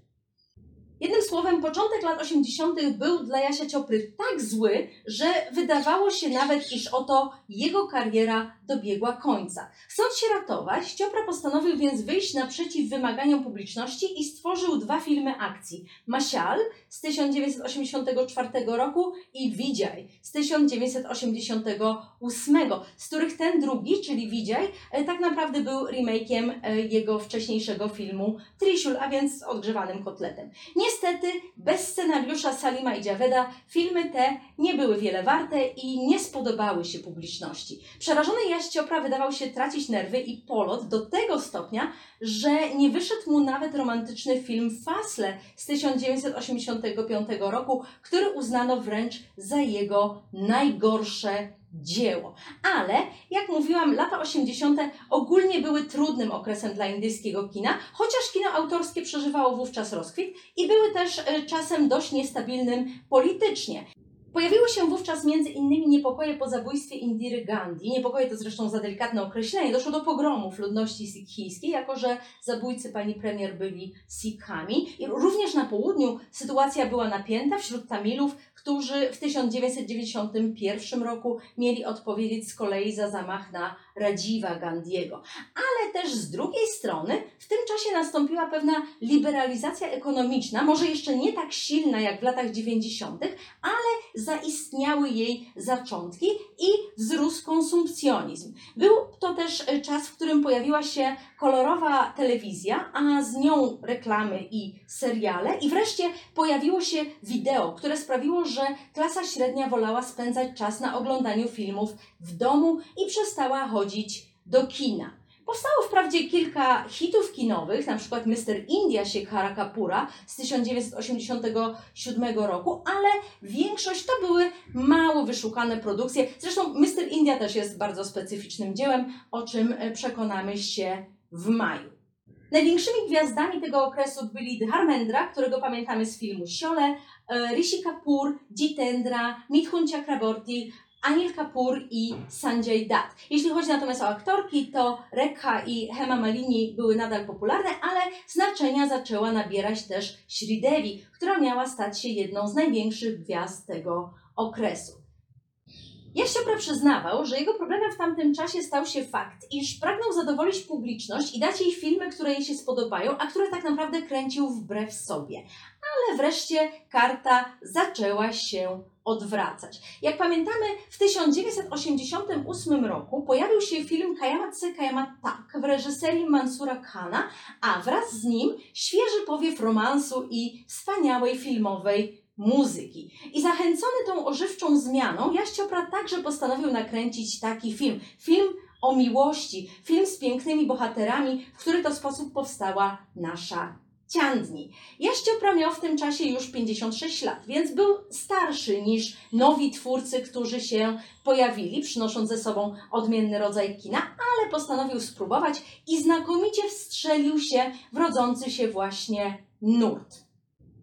Jednym słowem, początek lat 80. był dla Jasia Ciopry tak zły, że wydawało się nawet, iż oto jego kariera dobiegła końca. Chcąc się ratować, Ciopra postanowił więc wyjść naprzeciw wymaganiom publiczności i stworzył dwa filmy akcji. Masial z 1984 roku i Widziaj z 1988, z których ten drugi, czyli Widziaj, e, tak naprawdę był remake'iem e, jego wcześniejszego filmu Trishul, a więc odgrzewanym kotletem. Niestety, bez scenariusza Salima i Javeda filmy te nie były wiele warte i nie spodobały się publiczności. Przerażony Jaś Ciopra wydawał się tracić nerwy i polot do tego stopnia, że nie wyszedł mu nawet romantyczny film Fasle z 1985 roku, który uznano wręcz za jego najgorsze dzieło. Ale, jak mówiłam, lata 80. ogólnie były trudnym okresem dla indyjskiego kina, chociaż kino autorskie przeżywało wówczas rozkwit i były też e, czasem dość niestabilnym politycznie. Pojawiły się wówczas między innymi niepokoje po zabójstwie Indiry Gandhi. Niepokoje to zresztą za delikatne określenie. Doszło do pogromów ludności sikhijskiej, jako że zabójcy pani premier byli Sikhami. I również na południu sytuacja była napięta wśród Tamilów, którzy w 1991 roku mieli odpowiedzieć z kolei za zamach na Radziwa Gandhiego. Ale też z drugiej strony w tym czasie nastąpiła pewna liberalizacja ekonomiczna, może jeszcze nie tak silna jak w latach 90., ale zaistniały jej zaczątki i wzrósł konsumpcjonizm. Był to też czas, w którym pojawiła się kolorowa telewizja, a z nią reklamy i seriale, i wreszcie pojawiło się wideo, które sprawiło, że klasa średnia wolała spędzać czas na oglądaniu filmów w domu i przestała chodzić do kina. Powstało wprawdzie kilka hitów kinowych, na przykład Mr. India Shekhara Kapura z 1987 roku, ale większość to były mało wyszukane produkcje. Zresztą Mr. India też jest bardzo specyficznym dziełem, o czym przekonamy się w maju. Największymi gwiazdami tego okresu byli Dharmendra, którego pamiętamy z filmu Siole, e, Rishi Kapoor, Jitendra, Mithun Chakraborty, Anil Kapoor i Sanjay Dutt. Jeśli chodzi natomiast o aktorki, to Rekha i Hema Malini były nadal popularne, ale znaczenia zaczęła nabierać też Sridevi, która miała stać się jedną z największych gwiazd tego okresu. Jaś Chopra przyznawał, że jego problemem w tamtym czasie stał się fakt, iż pragnął zadowolić publiczność i dać jej filmy, które jej się spodobają, a które tak naprawdę kręcił wbrew sobie. Ale wreszcie karta zaczęła się odwracać. Jak pamiętamy, w 1988 roku pojawił się film Kayamat Se Kayamat Tak w reżyserii Mansura Khana, a wraz z nim świeży powiew romansu i wspaniałej filmowej muzyki. I zachęcony tą ożywczą zmianą, Jaś Ciopra także postanowił nakręcić taki film. Film o miłości, film z pięknymi bohaterami, w który to sposób powstała nasza Ciandni. Jaś Ciopra miał w tym czasie już 56 lat, więc był starszy niż nowi twórcy, którzy się pojawili, przynosząc ze sobą odmienny rodzaj kina, ale postanowił spróbować i znakomicie wstrzelił się w rodzący się właśnie nurt.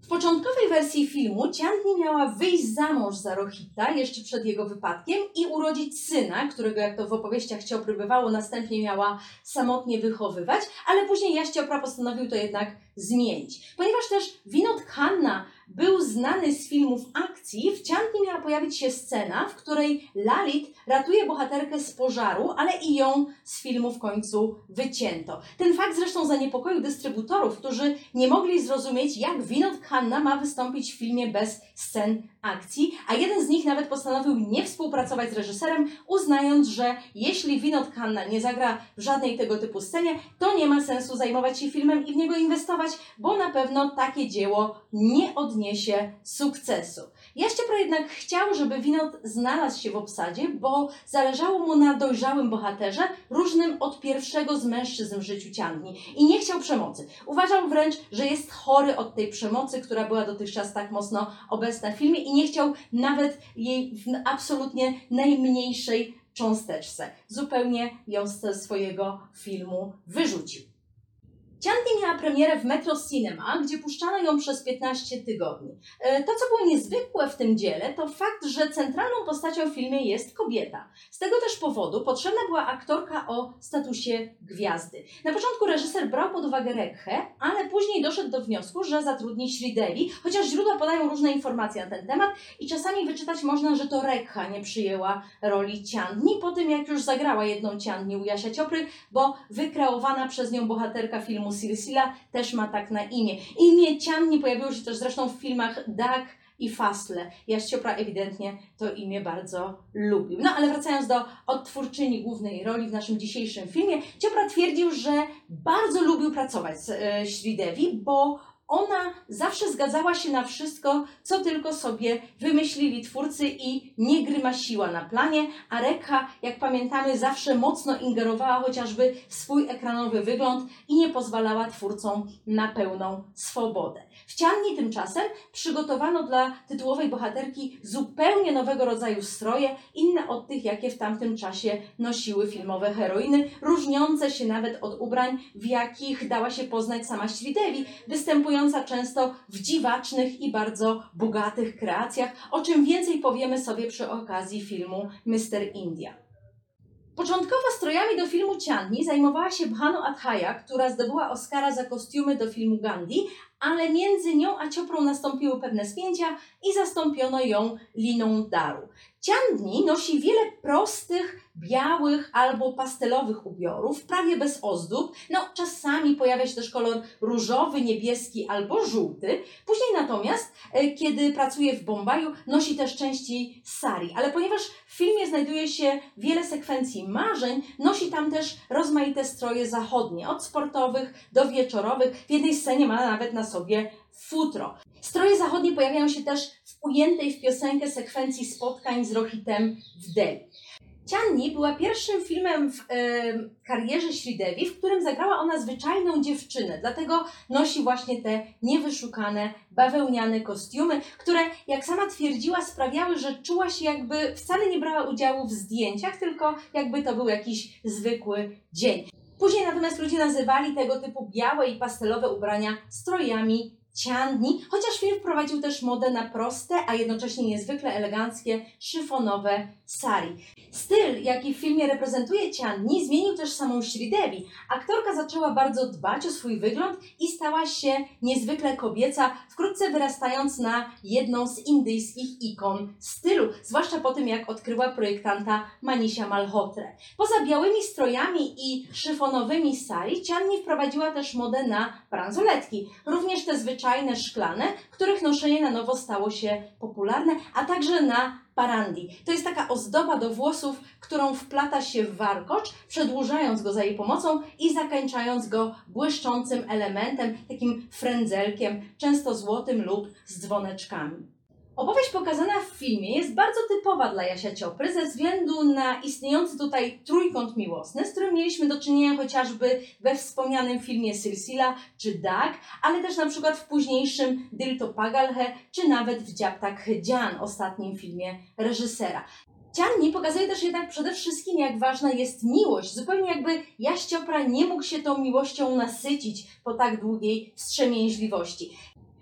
W początkowej wersji filmu Ciandni miała wyjść za mąż za Rohita jeszcze przed jego wypadkiem i urodzić syna, którego jak to w opowieściach Ciopry bywało, następnie miała samotnie wychowywać, ale później Jaś Ciopra postanowił to jednak zmienić. Ponieważ też Vinod Khanna był znany z filmów akcji, w Ciandni miała pojawić się scena, w której Lalit ratuje bohaterkę z pożaru, ale i ją z filmu w końcu wycięto. Ten fakt zresztą zaniepokoił dystrybutorów, którzy nie mogli zrozumieć, jak Vinod Khanna ma wystąpić w filmie bez scen akcji, a jeden z nich nawet postanowił nie współpracować z reżyserem, uznając, że jeśli Vinod Khanna nie zagra w żadnej tego typu scenie, to nie ma sensu zajmować się filmem i w niego inwestować, bo na pewno takie dzieło nie odniesie sukcesu. Jaściepro jednak chciał, żeby Winot znalazł się w obsadzie, bo zależało mu na dojrzałym bohaterze, różnym od pierwszego z mężczyzn w życiu Ciandni i nie chciał przemocy. Uważał wręcz, że jest chory od tej przemocy, która była dotychczas tak mocno obecna w filmie i nie chciał nawet jej w absolutnie najmniejszej cząsteczce. Zupełnie ją ze swojego filmu wyrzucił. Ciandni miała premierę w Metro Cinema, gdzie puszczano ją przez 15 tygodni. E, to, co było niezwykłe w tym dziele, to fakt, że centralną postacią w filmie jest kobieta. Z tego też powodu potrzebna była aktorka o statusie gwiazdy. Na początku reżyser brał pod uwagę Rekhę, ale później doszedł do wniosku, że zatrudni Sridevi, chociaż źródła podają różne informacje na ten temat i czasami wyczytać można, że to Rekha nie przyjęła roli Ciandni po tym, jak już zagrała jedną Ciandni u Jasia Ciopry, bo wykreowana przez nią bohaterka filmu Silsila też ma tak na imię. Imię Cianni pojawiło się też zresztą w filmach Duck i Fasle. Jaś Ciopra ewidentnie to imię bardzo lubił. No ale wracając do odtwórczyni głównej roli w naszym dzisiejszym filmie, Ciopra twierdził, że bardzo lubił pracować z e, bo ona zawsze zgadzała się na wszystko, co tylko sobie wymyślili twórcy i nie grymasiła na planie, a Rekha, jak pamiętamy, zawsze mocno ingerowała chociażby w swój ekranowy wygląd i nie pozwalała twórcom na pełną swobodę. W Cianni tymczasem przygotowano dla tytułowej bohaterki zupełnie nowego rodzaju stroje, inne od tych, jakie w tamtym czasie nosiły filmowe heroiny, różniące się nawet od ubrań, w jakich dała się poznać sama Śridewi, występując często w dziwacznych i bardzo bogatych kreacjach, o czym więcej powiemy sobie przy okazji filmu Mr. India. Początkowo strojami do filmu Ciandni zajmowała się Bhanu Adhaya, która zdobyła Oscara za kostiumy do filmu Gandhi, ale między nią a Cioprą nastąpiły pewne spięcia i zastąpiono ją Liną Daru. Ciandni nosi wiele prostych, białych albo pastelowych ubiorów, prawie bez ozdób. No, czasami pojawia się też kolor różowy, niebieski albo żółty. Później natomiast, e, kiedy pracuje w Bombaju, nosi też częściej sari. Ale ponieważ w filmie znajduje się wiele sekwencji marzeń, nosi tam też rozmaite stroje zachodnie, od sportowych do wieczorowych. W jednej scenie ma nawet na sobie futro. Stroje zachodnie pojawiają się też w ujętej w piosenkę sekwencji spotkań z Rohitem w Delhi. Cianni była pierwszym filmem w e, karierze Śridewi, w którym zagrała ona zwyczajną dziewczynę. Dlatego nosi właśnie te niewyszukane, bawełniane kostiumy, które, jak sama twierdziła, sprawiały, że czuła się jakby wcale nie brała udziału w zdjęciach, tylko jakby to był jakiś zwykły dzień. Później natomiast ludzie nazywali tego typu białe i pastelowe ubrania strojami ciandni, chociaż film wprowadził też modę na proste, a jednocześnie niezwykle eleganckie, szyfonowe sari. Styl, jaki w filmie reprezentuje Ciandni, zmienił też samą Śridewi. Aktorka zaczęła bardzo dbać o swój wygląd i stała się niezwykle kobieca, wkrótce wyrastając na jedną z indyjskich ikon stylu, zwłaszcza po tym, jak odkryła projektanta Manisha Malhotre. Poza białymi strojami i szyfonowymi sari, Ciandni wprowadziła też modę na bransoletki. Również te zwyczajne szklane, których noszenie na nowo stało się popularne, a także na parandi. To jest taka ozdoba do włosów, którą wplata się w warkocz, przedłużając go za jej pomocą i zakończając go błyszczącym elementem, takim frędzelkiem, często złotym lub z dzwoneczkami. Opowieść pokazana w filmie jest bardzo typowa dla Jasia Ciopry ze względu na istniejący tutaj trójkąt miłosny, z którym mieliśmy do czynienia chociażby we wspomnianym filmie Silsila czy Dag, ale też na przykład w późniejszym Dil to Pagalhe, czy nawet w Dziaptak Dzian, ostatnim filmie reżysera. Cianni pokazuje też jednak przede wszystkim, jak ważna jest miłość. Zupełnie jakby Jaś Ciopra nie mógł się tą miłością nasycić po tak długiej wstrzemięźliwości.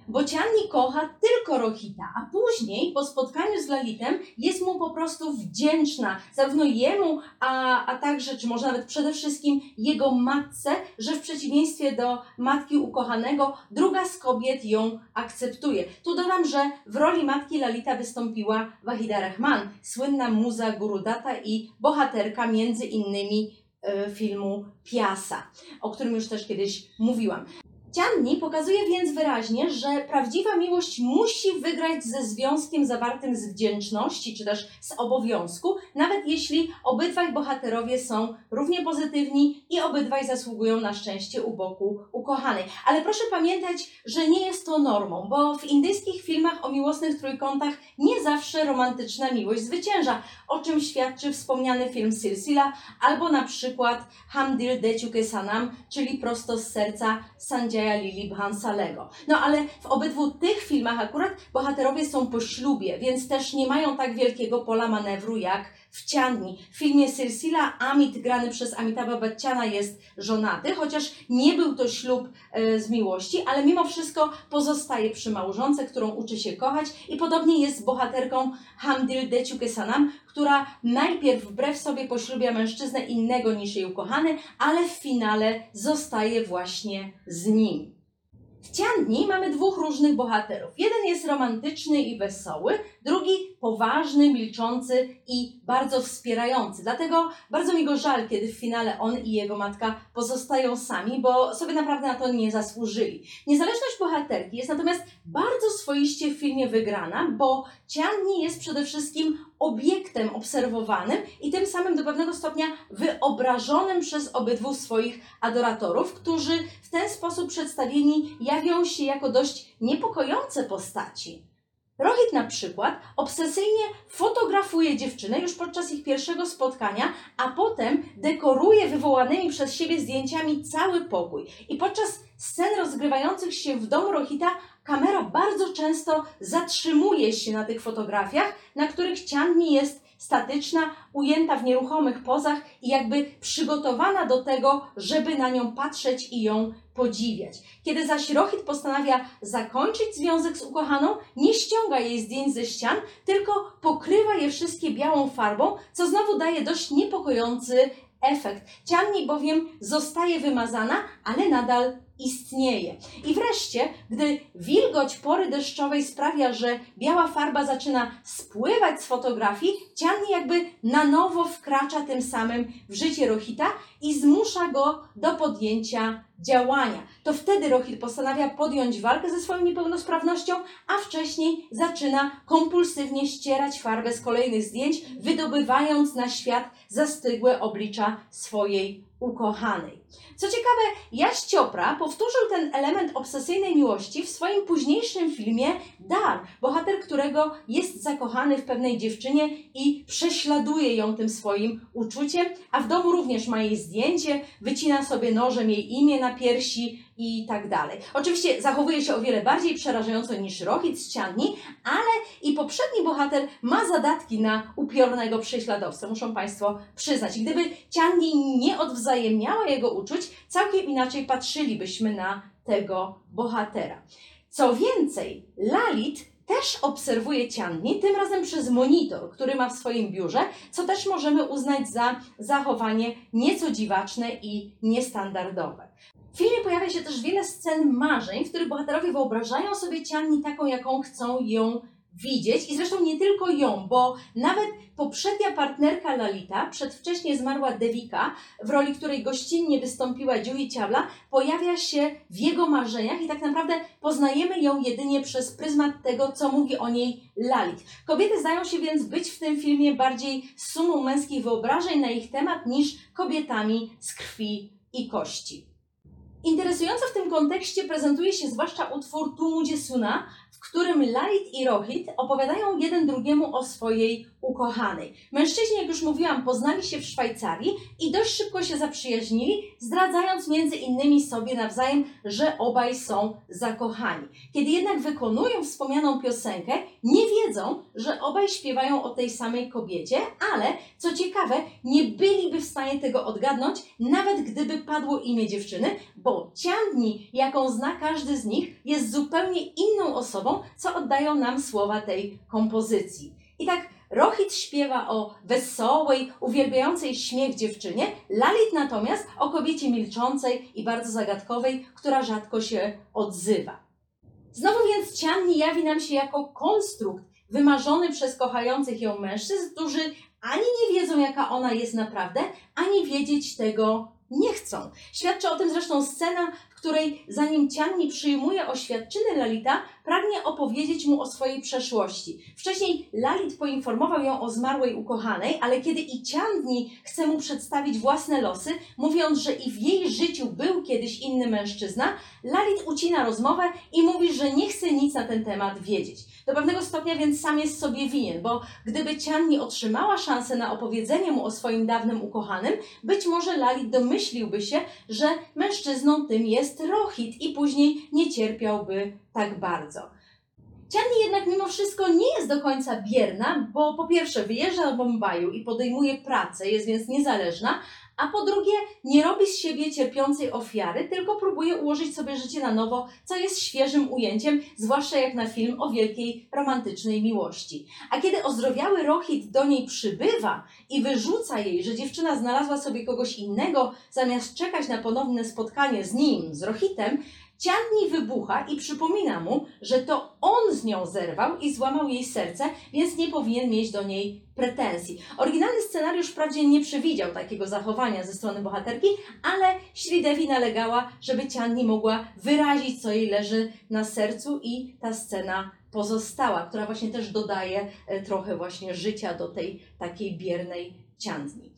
Bo Cianni kocha tylko Rohita, a później po spotkaniu z Lalitem jest mu po prostu wdzięczna, zarówno jemu, a, a także, czy może nawet przede wszystkim jego matce, że w przeciwieństwie do matki ukochanego, druga z kobiet ją akceptuje. Tu dodam, że w roli matki Lalita wystąpiła Wahida Rahman, słynna muza Gurudata i bohaterka między innymi e, filmu Piasa, o którym już też kiedyś mówiłam. Cianni pokazuje więc wyraźnie, że prawdziwa miłość musi wygrać ze związkiem zawartym z wdzięczności, czy też z obowiązku, nawet jeśli obydwaj bohaterowie są równie pozytywni i obydwaj zasługują na szczęście u boku ukochanej. Ale proszę pamiętać, że nie jest to normą, bo w indyjskich filmach o miłosnych trójkątach nie zawsze romantyczna miłość zwycięża, o czym świadczy wspomniany film Silsila, albo na przykład Hamdil de Chuke Sanam, czyli prosto z serca Sanjaya Lili Bhansalego. No ale w obydwu tych filmach akurat bohaterowie są po ślubie, więc też nie mają tak wielkiego pola manewru jak w Ciandni. W filmie Silsila Amit, grany przez Amitabha Bachchana, jest żonaty, chociaż nie był to ślub e, z miłości, ale mimo wszystko pozostaje przy małżonce, którą uczy się kochać i podobnie jest z bohaterką Hamdil Dechuke Sanam, która najpierw wbrew sobie poślubia mężczyznę innego niż jej ukochany, ale w finale zostaje właśnie z nim. W Ciandni mamy dwóch różnych bohaterów. Jeden jest romantyczny i wesoły, drugi poważny, milczący i bardzo wspierający. Dlatego bardzo mi go żal, kiedy w finale on i jego matka pozostają sami, bo sobie naprawdę na to nie zasłużyli. Niezależność bohaterki jest natomiast bardzo swoiście w filmie wygrana, bo Ciandni jest przede wszystkim obiektem obserwowanym i tym samym do pewnego stopnia wyobrażonym przez obydwu swoich adoratorów, którzy w ten sposób przedstawieni jawią się jako dość niepokojące postaci. Rohit na przykład obsesyjnie fotografuje dziewczynę już podczas ich pierwszego spotkania, a potem dekoruje wywołanymi przez siebie zdjęciami cały pokój. I podczas scen rozgrywających się w domu Rohita kamera bardzo często zatrzymuje się na tych fotografiach, na których Cianni jest statyczna, ujęta w nieruchomych pozach i jakby przygotowana do tego, żeby na nią patrzeć i ją podziwiać. Kiedy zaś Rohit postanawia zakończyć związek z ukochaną, nie ściąga jej zdjęć ze ścian, tylko pokrywa je wszystkie białą farbą, co znowu daje dość niepokojący efekt. Cianni bowiem zostaje wymazana, ale nadal istnieje. I wreszcie, gdy wilgoć pory deszczowej sprawia, że biała farba zaczyna spływać z fotografii, Cianni jakby na nowo wkracza tym samym w życie Rohita i zmusza go do podjęcia działania. To wtedy Rohit postanawia podjąć walkę ze swoją niepełnosprawnością, a wcześniej zaczyna kompulsywnie ścierać farbę z kolejnych zdjęć, wydobywając na świat zastygłe oblicza swojej ukochanej. Co ciekawe, Jaś Ciopra powtórzył ten element obsesyjnej miłości w swoim późniejszym filmie Dar, bohater którego jest zakochany w pewnej dziewczynie i prześladuje ją tym swoim uczuciem, a w domu również ma jej zdjęcie, wycina sobie nożem jej imię na piersi i tak dalej. Oczywiście zachowuje się o wiele bardziej przerażająco niż Rohit z Cianni, ale i poprzedni bohater ma zadatki na upiornego prześladowcę, muszą Państwo przyznać. Gdyby Cianni nie odwzajemniała jego uczuć, całkiem inaczej patrzylibyśmy na tego bohatera. Co więcej, Lalit też obserwuje Cianni, tym razem przez monitor, który ma w swoim biurze, co też możemy uznać za zachowanie nieco dziwaczne i niestandardowe. W filmie pojawia się też wiele scen marzeń, w których bohaterowie wyobrażają sobie Cianni taką, jaką chcą ją widzieć i zresztą nie tylko ją, bo nawet poprzednia partnerka Lalita, przedwcześnie zmarła Devika, w roli której gościnnie wystąpiła Juhi Ciawla, pojawia się w jego marzeniach i tak naprawdę poznajemy ją jedynie przez pryzmat tego, co mówi o niej Lalit. Kobiety zdają się więc być w tym filmie bardziej sumą męskich wyobrażeń na ich temat niż kobietami z krwi i kości. Interesująco w tym kontekście prezentuje się zwłaszcza utwór Tu Mudzie Suna, w którym Lalit i Rohit opowiadają jeden drugiemu o swojej ukochanej. Mężczyźni, jak już mówiłam, poznali się w Szwajcarii i dość szybko się zaprzyjaźnili, zdradzając między innymi sobie nawzajem, że obaj są zakochani. Kiedy jednak wykonują wspomnianą piosenkę, nie wiedzą, że obaj śpiewają o tej samej kobiecie, ale co ciekawe, nie byliby w stanie tego odgadnąć, nawet gdyby padło imię dziewczyny, bo Ciandni, jaką zna każdy z nich, jest zupełnie inną osobą, co oddają nam słowa tej kompozycji. I tak Rohit śpiewa o wesołej, uwielbiającej śmiech dziewczynie, Lalit natomiast o kobiecie milczącej i bardzo zagadkowej, która rzadko się odzywa. Znowu więc Cianni jawi nam się jako konstrukt wymarzony przez kochających ją mężczyzn, którzy ani nie wiedzą, jaka ona jest naprawdę, ani wiedzieć tego nie chcą. Świadczy o tym zresztą scena, w której zanim Cianni przyjmuje oświadczyny Lalita, pragnie opowiedzieć mu o swojej przeszłości. Wcześniej Lalit poinformował ją o zmarłej ukochanej, ale kiedy i Ciandni chce mu przedstawić własne losy, mówiąc, że i w jej życiu był kiedyś inny mężczyzna, Lalit ucina rozmowę i mówi, że nie chce nic na ten temat wiedzieć. Do pewnego stopnia więc sam jest sobie winien, bo gdyby Cianni otrzymała szansę na opowiedzenie mu o swoim dawnym ukochanym, być może Lalit domyśliłby się, że mężczyzną tym jest Rohit i później nie cierpiałby tak bardzo. Cianni jednak mimo wszystko nie jest do końca bierna, bo po pierwsze wyjeżdża do Bombaju i podejmuje pracę, jest więc niezależna, a po drugie nie robi z siebie cierpiącej ofiary, tylko próbuje ułożyć sobie życie na nowo, co jest świeżym ujęciem, zwłaszcza jak na film o wielkiej romantycznej miłości. A kiedy ozdrowiały Rohit do niej przybywa i wyrzuca jej, że dziewczyna znalazła sobie kogoś innego, zamiast czekać na ponowne spotkanie z nim, z Rohitem, Ciandni wybucha i przypomina mu, że to on z nią zerwał i złamał jej serce, więc nie powinien mieć do niej pretensji. Oryginalny scenariusz wprawdzie nie przewidział takiego zachowania ze strony bohaterki, ale Śridewi nalegała, żeby Ciandni mogła wyrazić, co jej leży na sercu i ta scena pozostała, która właśnie też dodaje e, trochę właśnie życia do tej takiej biernej Ciandni.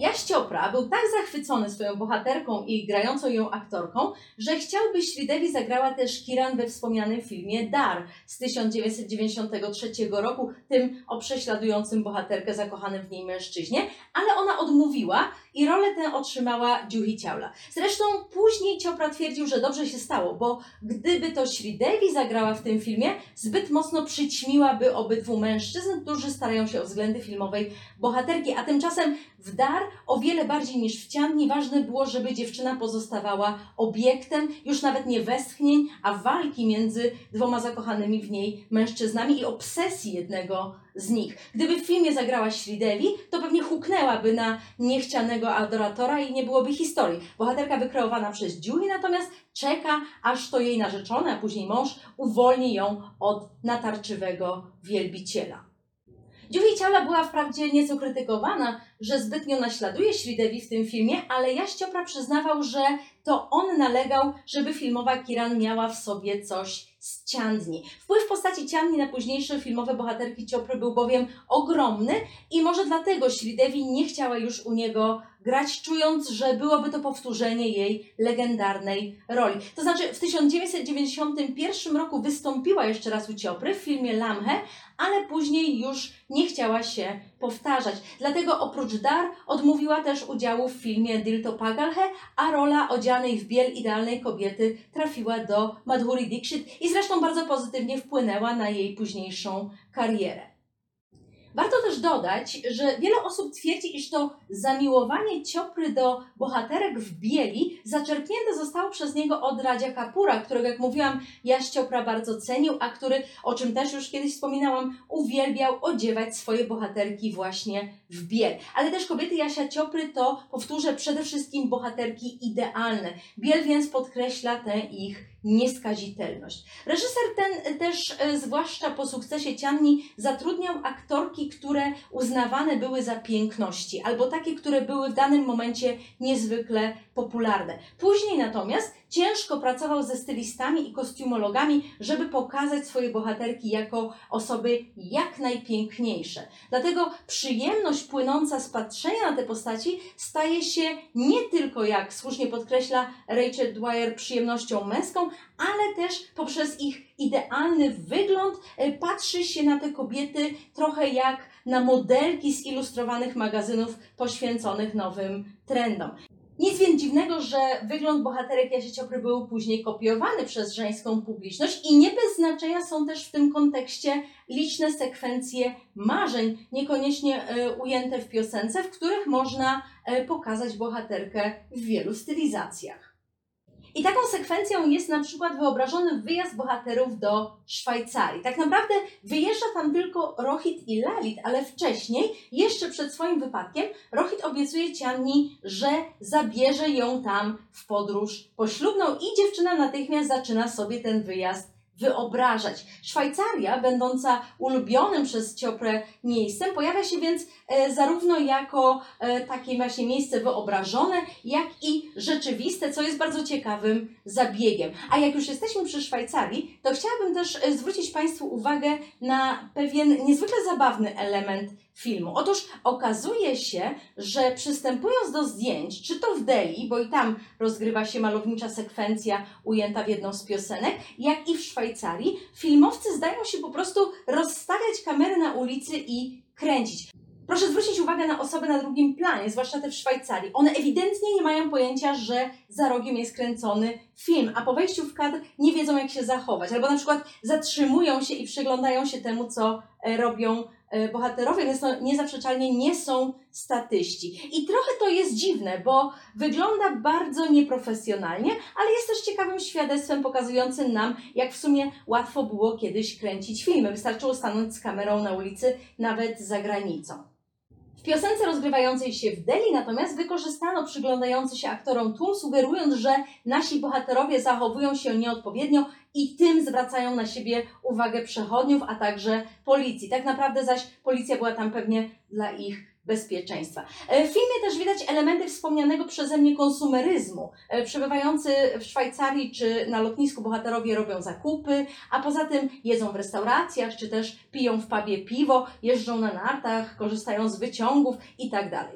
Jaś Ciopra był tak zachwycony swoją bohaterką i grającą ją aktorką, że chciałby Śridewi zagrała też Kiran we wspomnianym filmie Dar z 1993 roku, tym o prześladującym bohaterkę zakochanym w niej mężczyźnie, ale ona odmówiła i rolę tę otrzymała Juhi Ciaula. Zresztą później Ciopra twierdził, że dobrze się stało, bo gdyby to Śridewi zagrała w tym filmie, zbyt mocno przyćmiłaby obydwu mężczyzn, którzy starają się o względy filmowej bohaterki, a tymczasem w Dar o wiele bardziej niż w Cianni ważne było, żeby dziewczyna pozostawała obiektem już nawet nie westchnień, a walki między dwoma zakochanymi w niej mężczyznami i obsesji jednego z nich. Gdyby w filmie zagrała Śridewi, to pewnie huknęłaby na niechcianego adoratora i nie byłoby historii. Bohaterka wykreowana przez Julie natomiast czeka, aż to jej narzeczony, a później mąż uwolni ją od natarczywego wielbiciela. Ciala była wprawdzie nieco krytykowana, że zbytnio naśladuje Śridewi w tym filmie, ale Jaś Ciopra przyznawał, że to on nalegał, żeby filmowa Kiran miała w sobie coś z Ciandni. Wpływ postaci Ciandni na późniejsze filmowe bohaterki Ciopry był bowiem ogromny i może dlatego Śridewi nie chciała już u niego grać, czując, że byłoby to powtórzenie jej legendarnej roli. To znaczy w 1991 roku wystąpiła jeszcze raz u Ciopry w filmie Lamhe, ale później już nie chciała się powtarzać. Dlatego oprócz Dar odmówiła też udziału w filmie Dil to Pagalhe, a rola odzianej w biel idealnej kobiety trafiła do Madhuri Dixit i zresztą bardzo pozytywnie wpłynęła na jej późniejszą karierę. Warto też dodać, że wiele osób twierdzi, iż to zamiłowanie Ciopry do bohaterek w bieli zaczerpnięte zostało przez niego od Radzia Kapura, którego, jak mówiłam, Jaś Ciopra bardzo cenił, a który, o czym też już kiedyś wspominałam, uwielbiał odziewać swoje bohaterki właśnie w biel. Ale też kobiety Jasia Ciopry to, powtórzę, przede wszystkim bohaterki idealne. Biel więc podkreśla tę ich nieskazitelność. Reżyser ten też, e, zwłaszcza po sukcesie Cianni, zatrudniał aktorki, które uznawane były za piękności, albo takie, które były w danym momencie niezwykle popularne. Później natomiast ciężko pracował ze stylistami i kostiumologami, żeby pokazać swoje bohaterki jako osoby jak najpiękniejsze. Dlatego przyjemność płynąca z patrzenia na te postaci staje się nie tylko, jak słusznie podkreśla Rachel Dwyer, przyjemnością męską, ale też poprzez ich idealny wygląd e, patrzy się na te kobiety trochę jak na modelki z ilustrowanych magazynów poświęconych nowym trendom. Więc dziwnego, że wygląd bohaterek Jasia Ciopry był później kopiowany przez żeńską publiczność i nie bez znaczenia są też w tym kontekście liczne sekwencje marzeń, niekoniecznie e, ujęte w piosence, w których można e, pokazać bohaterkę w wielu stylizacjach. I taką sekwencją jest na przykład wyobrażony wyjazd bohaterów do Szwajcarii. Tak naprawdę wyjeżdża tam tylko Rohit i Lalit, ale wcześniej, jeszcze przed swoim wypadkiem, Rohit obiecuje Cianni, że zabierze ją tam w podróż poślubną i dziewczyna natychmiast zaczyna sobie ten wyjazd wyobrażać. Szwajcaria, będąca ulubionym przez Cioprę miejscem, pojawia się więc e, zarówno jako e, takie właśnie miejsce wyobrażone, jak i rzeczywiste, co jest bardzo ciekawym zabiegiem. A jak już jesteśmy przy Szwajcarii, to chciałabym też e, zwrócić Państwu uwagę na pewien niezwykle zabawny element filmu. Otóż okazuje się, że przystępując do zdjęć, czy to w Delhi, bo i tam rozgrywa się malownicza sekwencja ujęta w jedną z piosenek, jak i w Szwajcarii, filmowcy zdają się po prostu rozstawiać kamery na ulicy i kręcić. Proszę zwrócić uwagę na osoby na drugim planie, zwłaszcza te w Szwajcarii. One ewidentnie nie mają pojęcia, że za rogiem jest kręcony film, a po wejściu w kadr nie wiedzą, jak się zachować. Albo na przykład zatrzymują się i przyglądają się temu, co e, robią bohaterowie, więc to niezaprzeczalnie nie są statyści. I trochę to jest dziwne, bo wygląda bardzo nieprofesjonalnie, ale jest też ciekawym świadectwem pokazującym nam, jak w sumie łatwo było kiedyś kręcić filmy. Wystarczyło stanąć z kamerą na ulicy, nawet za granicą. W piosence rozgrywającej się w Delhi natomiast wykorzystano przyglądający się aktorom tłum, sugerując, że nasi bohaterowie zachowują się nieodpowiednio i tym zwracają na siebie uwagę przechodniów, a także policji. Tak naprawdę zaś policja była tam pewnie dla ich bezpieczeństwa. E, w filmie też widać elementy wspomnianego przeze mnie konsumeryzmu. E, przebywający w Szwajcarii czy na lotnisku bohaterowie robią zakupy, a poza tym jedzą w restauracjach, czy też piją w pubie piwo, jeżdżą na nartach, korzystają z wyciągów itd.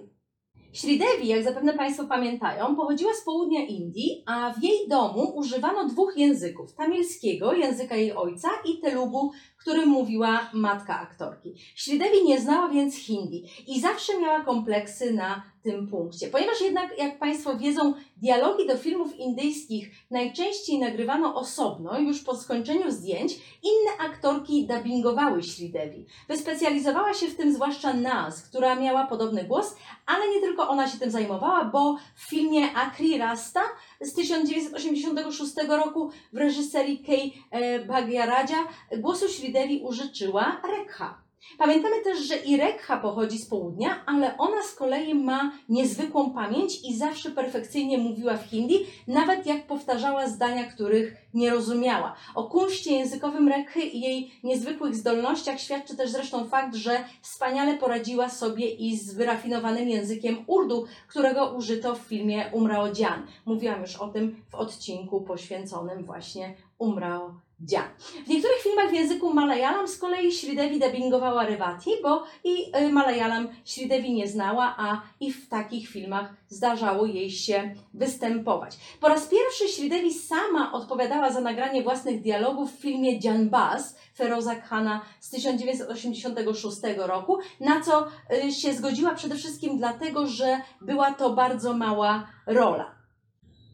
Śridewi, jak zapewne Państwo pamiętają, pochodziła z południa Indii, a w jej domu używano dwóch języków: tamilskiego, języka jej ojca, i telugu, którym mówiła matka aktorki. Śridewi nie znała więc hindi i zawsze miała kompleksy na tym punkcie. Ponieważ jednak, jak Państwo wiedzą, dialogi do filmów indyjskich najczęściej nagrywano osobno, już po skończeniu zdjęć, inne aktorki dubbingowały Śridewi. Wyspecjalizowała się w tym zwłaszcza Naz, która miała podobny głos, ale nie tylko ona się tym zajmowała, bo w filmie Akri Rasta z 1986 roku w reżyserii Kay e, Bhagyaraja głosu Śridewi użyczyła Rekha. Pamiętamy też, że i Rekha pochodzi z południa, ale ona z kolei ma niezwykłą pamięć i zawsze perfekcyjnie mówiła w hindi, nawet jak powtarzała zdania, których nie rozumiała. O kunszcie językowym Rekhy i jej niezwykłych zdolnościach świadczy też zresztą fakt, że wspaniale poradziła sobie i z wyrafinowanym językiem urdu, którego użyto w filmie Umrao Dzian. Mówiłam już o tym w odcinku poświęconym właśnie Umrao Dzia. W niektórych filmach w języku malayalam z kolei Śridewi dubbingowała Revati, bo i y, malayalam Śridewi nie znała, a i w takich filmach zdarzało jej się występować. Po raz pierwszy Śridewi sama odpowiadała za nagranie własnych dialogów w filmie Janbaz Feroza Khana z 1986 roku, na co y, się zgodziła przede wszystkim dlatego, że była to bardzo mała rola.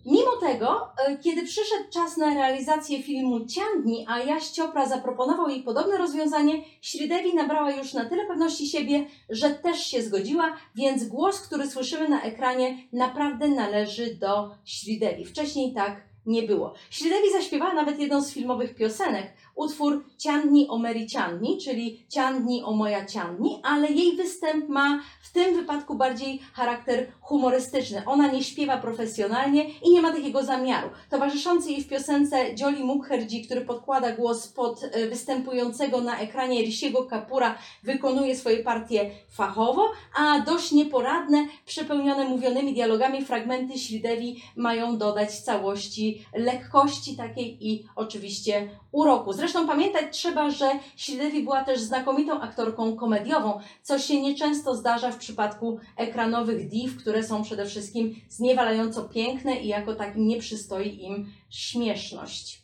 Mimo tego, e, kiedy przyszedł czas na realizację filmu Ciandni, a Jaś Ciopra zaproponował jej podobne rozwiązanie, Śridewi nabrała już na tyle pewności siebie, że też się zgodziła, więc głos, który słyszymy na ekranie, naprawdę należy do Śridewi. Wcześniej tak nie było. Śridewi zaśpiewała nawet jedną z filmowych piosenek, utwór Ciandni o Mary czyli Ciandni o moja Ciandni, ale jej występ ma w tym wypadku bardziej charakter humorystyczny. Ona nie śpiewa profesjonalnie i nie ma takiego zamiaru. Towarzyszący jej w piosence Jolly Mukherjee, który podkłada głos pod e, występującego na ekranie Rishiego Kapura, wykonuje swoje partie fachowo, a dość nieporadne, przepełnione mówionymi dialogami fragmenty Śridewi mają dodać całości lekkości takiej i oczywiście uroku. Zresztą pamiętać trzeba, że Śridewi była też znakomitą aktorką komediową, co się nieczęsto zdarza w przypadku ekranowych div, które są przede wszystkim zniewalająco piękne i jako takim nie przystoi im śmieszność.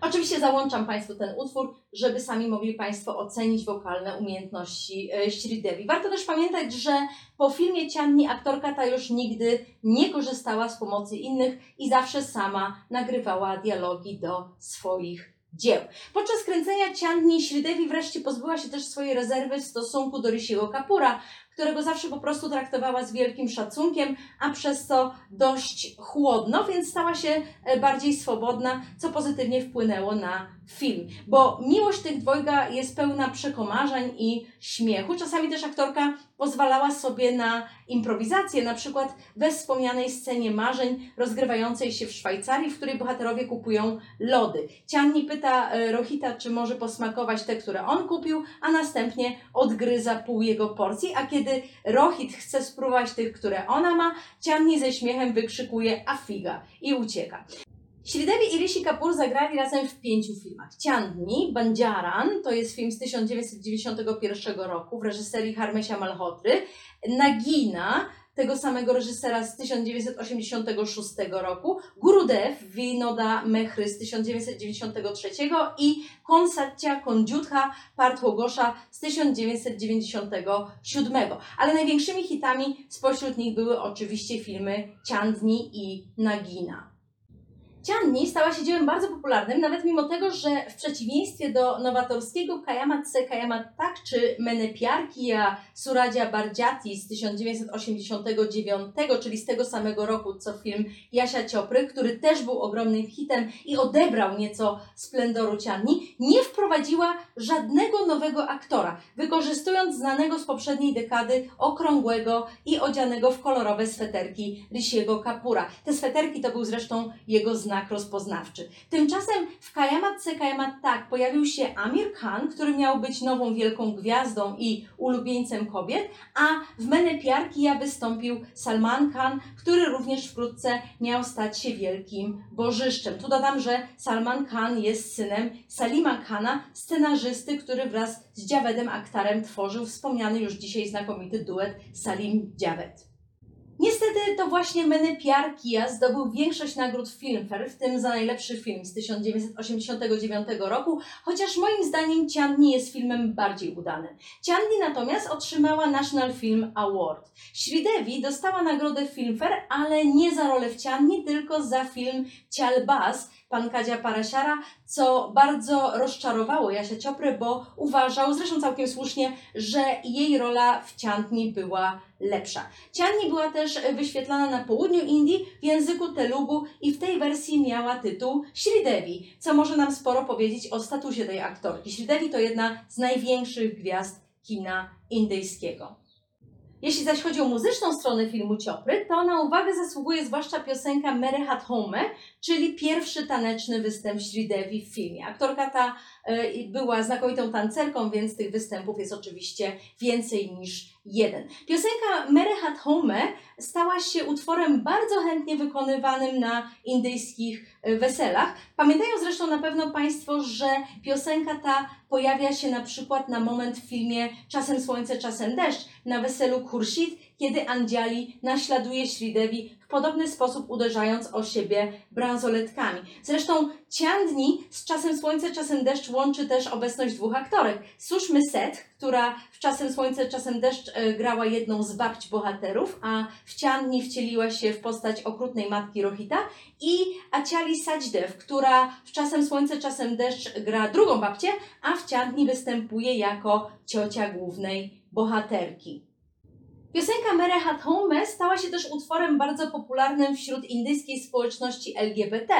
Oczywiście załączam Państwu ten utwór, żeby sami mogli Państwo ocenić wokalne umiejętności e, Śridewi. Warto też pamiętać, że po filmie Cianni aktorka ta już nigdy nie korzystała z pomocy innych i zawsze sama nagrywała dialogi do swoich dzieł. Podczas kręcenia Cianni Śridewi wreszcie pozbyła się też swojej rezerwy w stosunku do Rishiego Kapura, którego zawsze po prostu traktowała z wielkim szacunkiem, a przez to dość chłodno, więc stała się e, bardziej swobodna, co pozytywnie wpłynęło na film. Bo miłość tych dwojga jest pełna przekomarzeń i śmiechu. Czasami też aktorka pozwalała sobie na improwizację, na przykład we wspomnianej scenie marzeń rozgrywającej się w Szwajcarii, w której bohaterowie kupują lody. Cianni pyta e, Rohita, czy może posmakować te, które on kupił, a następnie odgryza pół jego porcji, a kiedy Rohit chce spróbować tych, które ona ma, Cianni ze śmiechem wykrzykuje afiga i ucieka. Śridewi i Rishi Kapoor zagrali razem w pięciu filmach. Ciandni, Banjaran, to jest film z 1991 roku w reżyserii Harmesia Malhotry, Nagina, tego samego reżysera z 1986 roku, Gurudev Vinoda Mehry z 1993 i Konsatya Konjutha Partłogosza z 1997. Ale największymi hitami spośród nich były oczywiście filmy Chandni i Nagina. Cianni stała się dziełem bardzo popularnym, nawet mimo tego, że w przeciwieństwie do nowatorskiego Kayamat Se Kayamat Tak czy Menepiarkia Suradzia Barjati z 1989, czyli z tego samego roku co film Jasia Ciopry, który też był ogromnym hitem i odebrał nieco splendoru Cianni, nie wprowadziła żadnego nowego aktora, wykorzystując znanego z poprzedniej dekady okrągłego i odzianego w kolorowe sweterki Rishiego Kapura. Te sweterki to był zresztą jego znak znak rozpoznawczy. Tymczasem w Kajamatce Kajamat Tak pojawił się Amir Khan, który miał być nową wielką gwiazdą i ulubieńcem kobiet, a w Menepiarki wystąpił Salman Khan, który również wkrótce miał stać się wielkim bożyszczem. Tu dodam, że Salman Khan jest synem Salima Khana, scenarzysty, który wraz z Javedem Akhtarem tworzył wspomniany już dzisiaj znakomity duet Salim Javed. Niestety to właśnie Meny Piar Kia zdobył większość nagród Filmfare, w tym za najlepszy film z 1989 roku, chociaż moim zdaniem Ciandni jest filmem bardziej udanym. Ciandni natomiast otrzymała National Film Award. Śridewi dostała nagrodę Filmfare, ale nie za rolę w Ciandni, tylko za film Cialbaz, Kadzia Parasiara, co bardzo rozczarowało Jasia Cioprę, bo uważał, zresztą całkiem słusznie, że jej rola w Ciandni była lepsza. Cianni była też wyświetlana na południu Indii w języku telugu i w tej wersji miała tytuł Sridevi, co może nam sporo powiedzieć o statusie tej aktorki. Sridevi to jedna z największych gwiazd kina indyjskiego. Jeśli zaś chodzi o muzyczną stronę filmu Ciopry, to na uwagę zasługuje zwłaszcza piosenka Mere Hat Home, czyli pierwszy taneczny występ Sridevi w filmie. Aktorka ta była znakomitą tancerką, więc tych występów jest oczywiście więcej niż jeden. Piosenka Mere Hat Home stała się utworem bardzo chętnie wykonywanym na indyjskich y, weselach. Pamiętają zresztą na pewno Państwo, że piosenka ta pojawia się na przykład na moment w filmie Czasem słońce, czasem deszcz na weselu Khurshid, kiedy Andziali naśladuje Sridevi w podobny sposób uderzając o siebie bransoletkami. Zresztą Ciandni z Czasem Słońce, Czasem Deszcz łączy też obecność dwóch aktorek. Sushmy Set, która w Czasem Słońce, Czasem Deszcz e, grała jedną z babci bohaterów, a w Ciandni wcieliła się w postać okrutnej matki Rohita i Aciali Sajdev, która w Czasem Słońce, Czasem Deszcz gra drugą babcię, a w Ciandni występuje jako ciocia głównej bohaterki. Piosenka Mere Hat Home stała się też utworem bardzo popularnym wśród indyjskiej społeczności LGBT,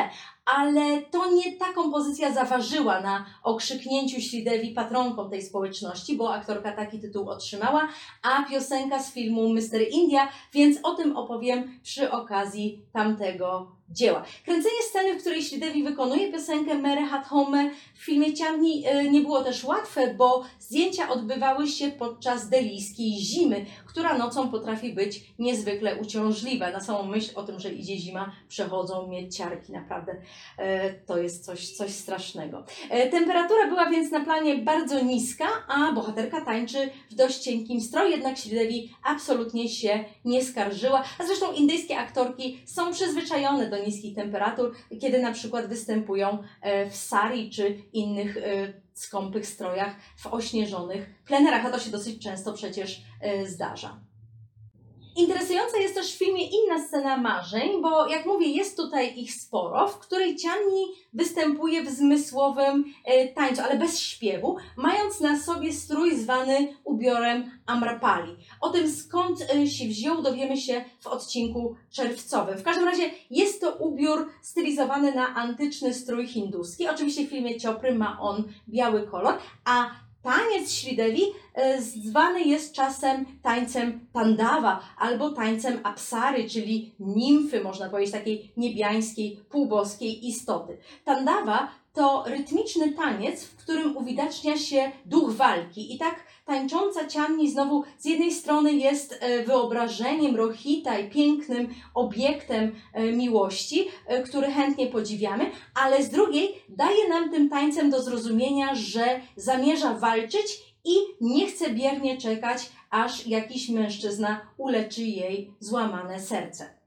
ale to nie ta kompozycja zaważyła na okrzyknięciu Ślidewi patronką tej społeczności, bo aktorka taki tytuł otrzymała, a piosenka z filmu Mr. India, więc o tym opowiem przy okazji tamtego dzieła. Kręcenie sceny, w której Ślidewi wykonuje piosenkę Mere Hat Home w filmie Ciamni e, nie było też łatwe, bo zdjęcia odbywały się podczas delijskiej zimy, która nocą potrafi być niezwykle uciążliwa. Na samą myśl o tym, że idzie zima, przechodzą mnie ciarki, naprawdę e, to jest coś, coś strasznego. E, temperatura była więc na planie bardzo niska, a bohaterka tańczy w dość cienkim stroju, jednak Ślidewi absolutnie się nie skarżyła, a zresztą indyjskie aktorki są przyzwyczajone do niskich temperatur, kiedy na przykład występują e, w sari czy innych e, skąpych strojach w ośnieżonych plenerach, a to się dosyć często przecież e, zdarza. Interesująca jest też w filmie inna scena marzeń, bo jak mówię, jest tutaj ich sporo, w której Cianni występuje w zmysłowym e, tańcu, ale bez śpiewu, mając na sobie strój zwany ubiorem Amrapali. O tym skąd e, się wziął dowiemy się w odcinku czerwcowym. W każdym razie jest to ubiór stylizowany na antyczny strój hinduski. Oczywiście w filmie Ciopry ma on biały kolor, a Taniec Ślidewi e, zwany jest czasem tańcem Tandawa albo tańcem Apsary, czyli nimfy, można powiedzieć, takiej niebiańskiej, półboskiej istoty. Tandawa to rytmiczny taniec, w którym uwidacznia się duch walki. I tak tańcząca Cianni znowu z jednej strony jest e, wyobrażeniem Rohita i pięknym obiektem e, miłości, e, który chętnie podziwiamy, ale z drugiej daje nam tym tańcem do zrozumienia, że zamierza walczyć i nie chce biernie czekać, aż jakiś mężczyzna uleczy jej złamane serce.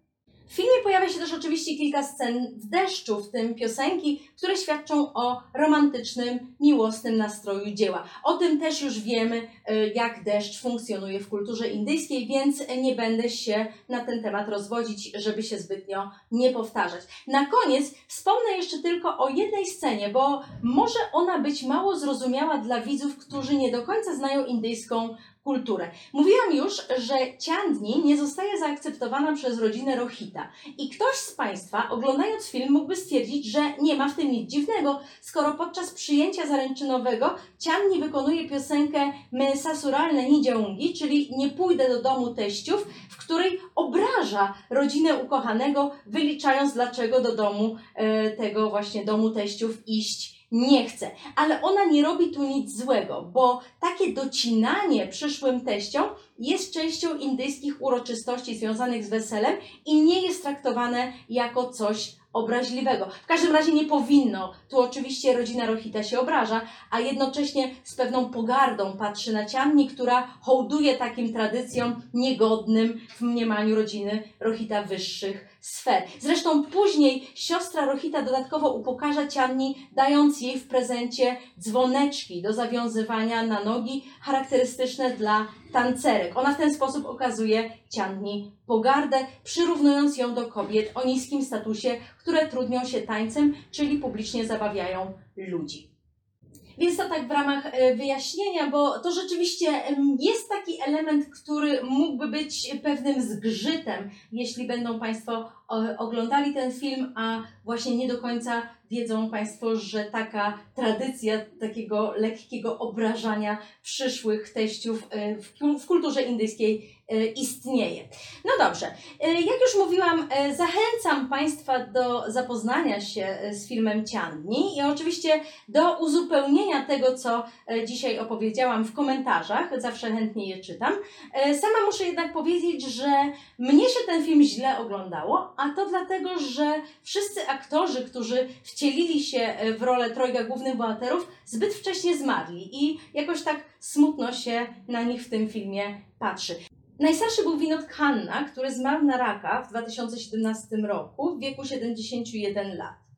W filmie pojawia się też oczywiście kilka scen w deszczu, w tym piosenki, które świadczą o romantycznym, miłosnym nastroju dzieła. O tym też już wiemy, y, jak deszcz funkcjonuje w kulturze indyjskiej, więc nie będę się na ten temat rozwodzić, żeby się zbytnio nie powtarzać. Na koniec wspomnę jeszcze tylko o jednej scenie, bo może ona być mało zrozumiała dla widzów, którzy nie do końca znają indyjską kulturę. Mówiłam już, że Ciandni nie zostaje zaakceptowana przez rodzinę Rohita i ktoś z Państwa oglądając film mógłby stwierdzić, że nie ma w tym nic dziwnego, skoro podczas przyjęcia zaręczynowego Ciandni wykonuje piosenkę My sasuralne nidziaungi, czyli nie pójdę do domu teściów, w której obraża rodzinę ukochanego, wyliczając dlaczego do domu e, tego właśnie domu teściów iść nie chce. Ale ona nie robi tu nic złego, bo takie docinanie przyszłym teściom jest częścią indyjskich uroczystości związanych z weselem i nie jest traktowane jako coś obraźliwego. W każdym razie nie powinno. Tu oczywiście rodzina Rohita się obraża, a jednocześnie z pewną pogardą patrzy na Cianni, która hołduje takim tradycjom niegodnym w mniemaniu rodziny Rohita wyższych sfer. Zresztą później siostra Rohita dodatkowo upokarza Cianni, dając jej w prezencie dzwoneczki do zawiązywania na nogi, charakterystyczne dla tancerek. Ona w ten sposób okazuje Cianni pogardę, przyrównując ją do kobiet o niskim statusie, które trudnią się tańcem, czyli publicznie zabawiają ludzi. Więc to tak w ramach e, wyjaśnienia, bo to rzeczywiście jest taki element, który mógłby być pewnym zgrzytem, jeśli będą Państwo oglądali ten film, a właśnie nie do końca wiedzą Państwo, że taka tradycja takiego lekkiego obrażania przyszłych teściów e, w kulturze indyjskiej e, istnieje. No dobrze, e, jak już mówiłam, zachęcam Państwa do zapoznania się z filmem Ciandni i oczywiście do uzupełnienia tego, co dzisiaj opowiedziałam w komentarzach, zawsze chętnie je czytam. Sama muszę jednak powiedzieć, że mnie się ten film źle oglądało, a to dlatego, że wszyscy aktorzy, którzy wcielili się e, w rolę trojga głównych bohaterów, zbyt wcześnie zmarli i jakoś tak smutno się na nich w tym filmie patrzy. Najstarszy był Vinod Khanna, który zmarł na raka w 2017 roku w wieku 71 lat.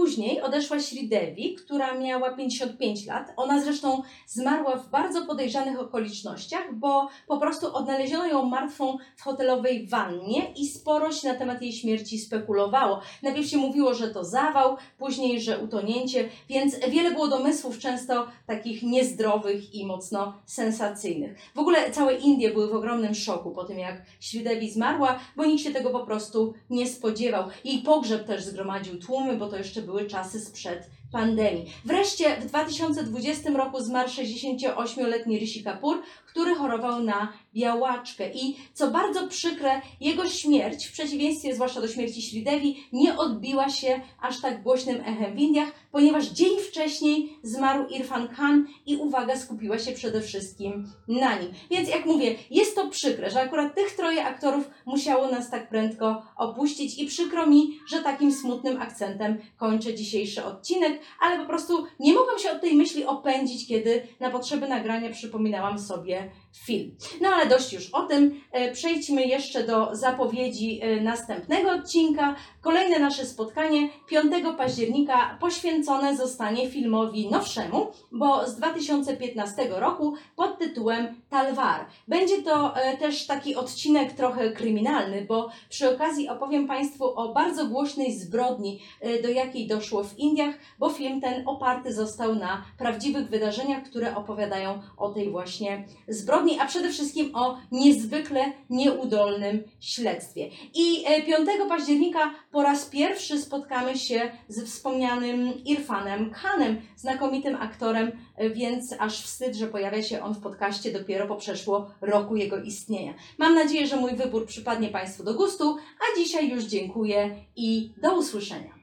Później odeszła Sridevi, która miała 55 lat. Ona zresztą zmarła w bardzo podejrzanych okolicznościach, bo po prostu odnaleziono ją martwą w hotelowej wannie i sporo się na temat jej śmierci spekulowało. Najpierw się mówiło, że to zawał, później, że utonięcie, więc wiele było domysłów, często takich niezdrowych i mocno sensacyjnych. W ogóle całe Indie były w ogromnym szoku po tym, jak Sridevi zmarła, bo nikt się tego po prostu nie spodziewał. Jej pogrzeb też zgromadził tłumy, bo to jeszcze były czasy sprzed pandemii. Wreszcie w 2020 roku zmarł 68-letni Rishi Kapoor, który chorował na białaczkę. I co bardzo przykre, jego śmierć, w przeciwieństwie zwłaszcza do śmierci Sridevi, nie odbiła się aż tak głośnym echem w Indiach, ponieważ dzień wcześniej zmarł Irfan Khan i uwaga skupiła się przede wszystkim na nim. Więc jak mówię, jest to przykre, że akurat tych troje aktorów musiało nas tak prędko opuścić i przykro mi, że takim smutnym akcentem kończę dzisiejszy odcinek, ale po prostu nie mogłam się od tej myśli opędzić, kiedy na potrzeby nagrania przypominałam sobie film. No ale dość już o tym. E, Przejdźmy jeszcze do zapowiedzi e, następnego odcinka. Kolejne nasze spotkanie 5 października poświęcone zostanie filmowi nowszemu, bo z 2015 roku pod tytułem Talwar. Będzie to e, też taki odcinek trochę kryminalny, bo przy okazji opowiem Państwu o bardzo głośnej zbrodni, do jakiej doszło w Indiach, bo film ten oparty został na prawdziwych wydarzeniach, które opowiadają o tej właśnie zbrodni, a przede wszystkim o niezwykle nieudolnym śledztwie. I e, 5 października po raz pierwszy spotkamy się z wspomnianym Irfanem Khanem, znakomitym aktorem, e, więc aż wstyd, że pojawia się on w podcaście dopiero po przeszło roku jego istnienia. Mam nadzieję, że mój wybór przypadnie Państwu do gustu, a dzisiaj już dziękuję i do usłyszenia.